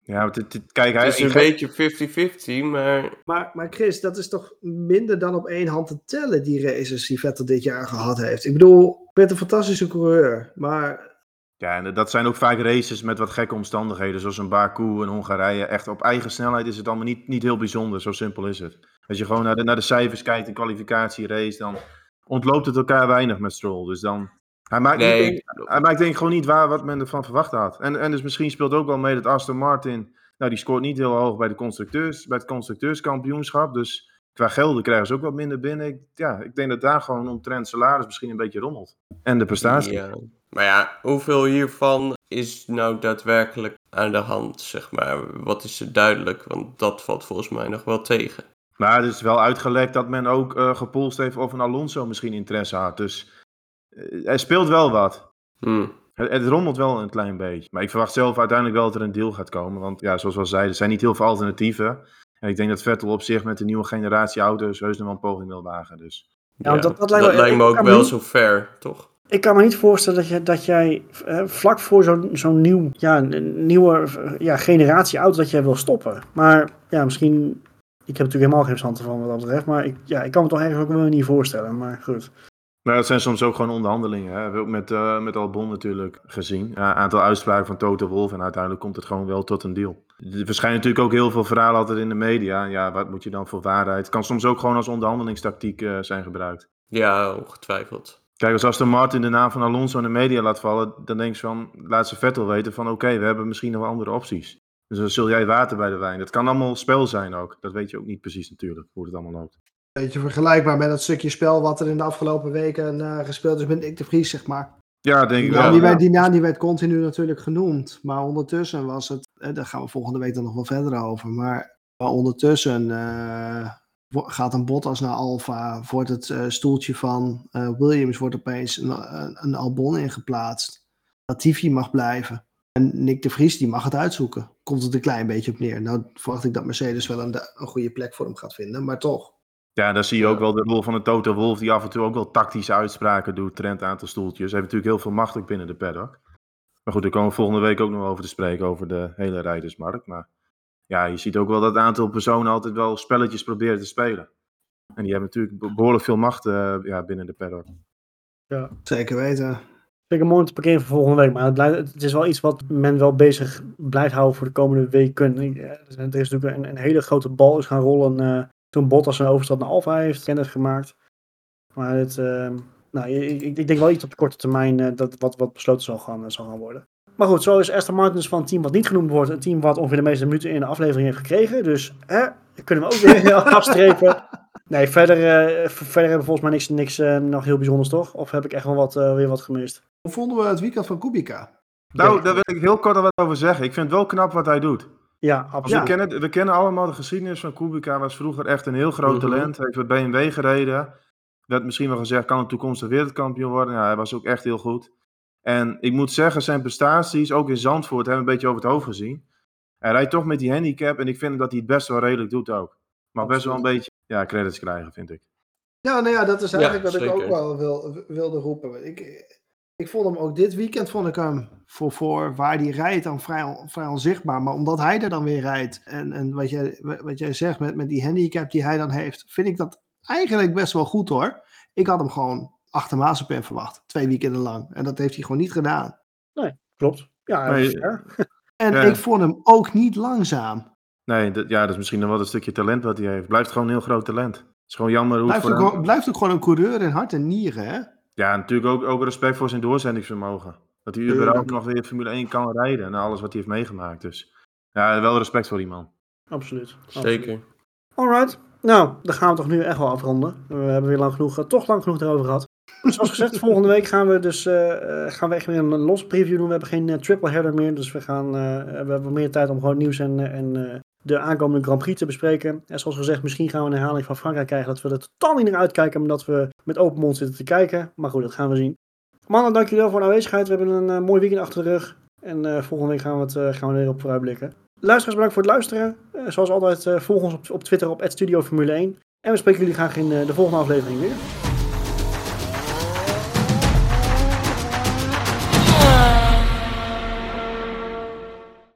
Ja, want het, het- kijk, hij Het is een beetje 50-50, maar Maar, maar Chris, dat is toch minder dan op één hand te tellen, die races die Vettel dit jaar gehad heeft. Ik bedoel, ik ben een fantastische coureur, maar Ja, en dat zijn ook vaak races met wat gekke omstandigheden, zoals een Baku en Hongarije. Echt op eigen snelheid is het allemaal niet, niet heel bijzonder, zo simpel is het. Als je gewoon naar de, naar de cijfers kijkt, een kwalificatierace, dan ontloopt het elkaar weinig met Stroll. Dus dan, hij maakt, niet, denk- hij maakt denk ik gewoon niet waar wat men ervan verwacht had. En, en dus misschien speelt ook wel mee dat Aston Martin, nou die scoort niet heel hoog bij, de constructeurs, bij het constructeurskampioenschap. Dus qua gelden krijgen ze ook wat minder binnen. Ik, ja, ik denk dat daar gewoon omtrent salaris misschien een beetje rommelt. En de prestatie. Ja. Maar ja, hoeveel hiervan is nou daadwerkelijk aan de hand, zeg maar? Wat is er duidelijk? Want dat valt volgens mij nog wel tegen. Maar het is wel uitgelekt dat men ook eh gepolst heeft of een Alonso misschien interesse had. Dus eh, er speelt wel wat. Hm. Het, het rommelt wel een klein beetje. Maar ik verwacht zelf uiteindelijk wel dat er een deal gaat komen. Want ja, zoals we al zeiden, er zijn niet heel veel alternatieven. En ik denk dat Vettel op zich met de nieuwe generatie auto's heus nog wel een poging wil wagen. Dus. Ja, want dat- dat lijkt me- lijkt me ik ook wel niet- zo fair, toch? Ik kan me niet voorstellen dat, je, dat jij eh, vlak voor zo'n zo'n nieuw, ja, nieuwe ja, generatie auto dat jij wil stoppen. Maar ja, misschien. Ik heb natuurlijk helemaal geen verstand van wat dat betreft. Maar ik, ja, ik kan me toch eigenlijk ook wel niet voorstellen. Maar goed. Maar dat zijn soms ook gewoon onderhandelingen. Hè. We hebben ook met, eh met Albon natuurlijk gezien. Een aantal uitspraken van Toto Wolff. En uiteindelijk komt het gewoon wel tot een deal. Er verschijnen natuurlijk ook heel veel verhalen altijd in de media. Ja, wat moet je dan voor waarheid? Het kan soms ook gewoon als onderhandelingstactiek eh, zijn gebruikt. Ja, ongetwijfeld. Kijk, als Aston Martin de naam van Alonso in de media laat vallen, dan denk je van, laat ze Vettel weten van, oké, we hebben misschien nog wel andere opties. Dus dan zul jij water bij de wijn. Dat kan allemaal spel zijn ook. Dat weet je ook niet precies natuurlijk, hoe het allemaal loopt. Beetje vergelijkbaar met dat stukje spel wat er in de afgelopen weken eh, gespeeld is met Nick de Vries, zeg maar. Ja, denk ik wel. die, werd, die naam die werd continu natuurlijk genoemd. Maar ondertussen was het, eh, daar gaan we volgende week dan nog wel verder over. Maar, maar ondertussen eh, gaat een Bottas naar Alfa. Wordt het stoeltje van Williams wordt opeens een, een, een Albon ingeplaatst. Latifi mag blijven. En Nick de Vries die mag het uitzoeken. Komt het een klein beetje op neer. Nou verwacht ik dat Mercedes wel een, een goede plek voor hem gaat vinden. Maar toch. Ja, dan zie je ook wel de rol van de Toto Wolff, die af en toe ook wel tactische uitspraken doet. Trend aantal stoeltjes. Hij heeft natuurlijk heel veel macht ook binnen de paddock. Maar goed, daar komen we volgende week ook nog over te spreken, over de hele rijdersmarkt. Maar ja, je ziet ook wel dat een aantal personen altijd wel spelletjes proberen te spelen. En die hebben natuurlijk be- behoorlijk veel macht eh, ja, binnen de paddock. Zeker weten. Vind ik een mooi te parkeren voor volgende week. Maar het, blijft, het is wel iets wat men wel bezig blijft houden voor de komende weken. Eh, Er is natuurlijk een, een hele grote bal is gaan rollen eh, toen Bottas een overstap naar Alfa heeft kennis gemaakt. Maar het, eh, nou, ik, ik ik denk wel iets op de korte termijn eh, dat wat, wat besloten zal gaan, eh, zal gaan worden. Maar goed, zo is Aston Martin dus van een team wat niet genoemd wordt. Een team wat ongeveer de meeste minuten in de aflevering heeft gekregen. Dus hè, kunnen we ook weer afstrepen. Nee, verder, eh, verder hebben we volgens mij niks, niks nog heel bijzonders, toch? Of heb ik echt wel wat, eh, weer wat gemist? Hoe vonden we het weekend van Kubica? Nou, daar wil ik heel kort wat over zeggen. Ik vind het wel knap wat hij doet. Ja, absoluut. we, kennen, we kennen allemaal de geschiedenis van Kubica. Was vroeger echt een heel groot Mhm. talent. Hij heeft bij BMW gereden. Werd misschien wel gezegd, kan een toekomstig wereldkampioen worden. Ja, hij was ook echt heel goed. En ik moet zeggen, zijn prestaties, ook in Zandvoort, hebben we een beetje over het hoofd gezien. Hij rijdt toch met die handicap en ik vind dat hij het best wel redelijk doet ook. Maar best wel een beetje ja, credits krijgen, vind ik. Ja, nou ja, dat is Ja, eigenlijk wat ik ook wel wil, wilde roepen. Ik, ik vond hem ook dit weekend, vond ik hem voor, voor waar hij rijdt dan vrij, on- vrij onzichtbaar. Maar omdat hij er dan weer rijdt en, en wat, jij, wat jij zegt met, met die handicap die hij dan heeft, vind ik dat eigenlijk best wel goed hoor. Ik had hem gewoon achter Mazepin verwacht, twee weekenden lang. En dat heeft hij gewoon niet gedaan. Klopt. Ja, Nee, is fair. En Ja. ik vond hem ook niet langzaam. Nee, dat, ja, dat is misschien nog wel een stukje talent wat hij heeft. Blijft gewoon een heel groot talent. Het is gewoon jammer hoe het Blijft voor ook, hem... blijft ook gewoon een coureur in hart en nieren, hè? Ja, natuurlijk ook, ook respect voor zijn doorzettingsvermogen. Dat hij überhaupt nog weer Formule 1 kan rijden na alles wat hij heeft meegemaakt. Dus ja, wel respect voor die man. Absoluut. Zeker. Alright. Nou, dan gaan we toch nu echt wel afronden. We hebben weer lang genoeg, eh, toch lang genoeg erover gehad. Zoals gezegd, volgende week gaan we dus eh, eh, gaan we echt weer een los preview doen. We hebben geen triple header meer, dus we, gaan, eh, we hebben meer tijd om gewoon nieuws en, en eh, de aankomende Grand Prix te bespreken. En zoals gezegd, misschien gaan we een herhaling van Frankrijk krijgen dat we er totaal niet naar uitkijken, maar dat we met open mond zitten te kijken. Maar goed, dat gaan we zien. Mannen, dank jullie wel voor de aanwezigheid. We hebben een eh, mooi weekend achter de rug. En eh, volgende week gaan we, het, eh, gaan we er weer op vooruitblikken. Luisteraars, bedankt voor het luisteren. Zoals altijd, volg ons op, op Twitter op @studioformule 1. En we spreken jullie graag in de volgende aflevering weer.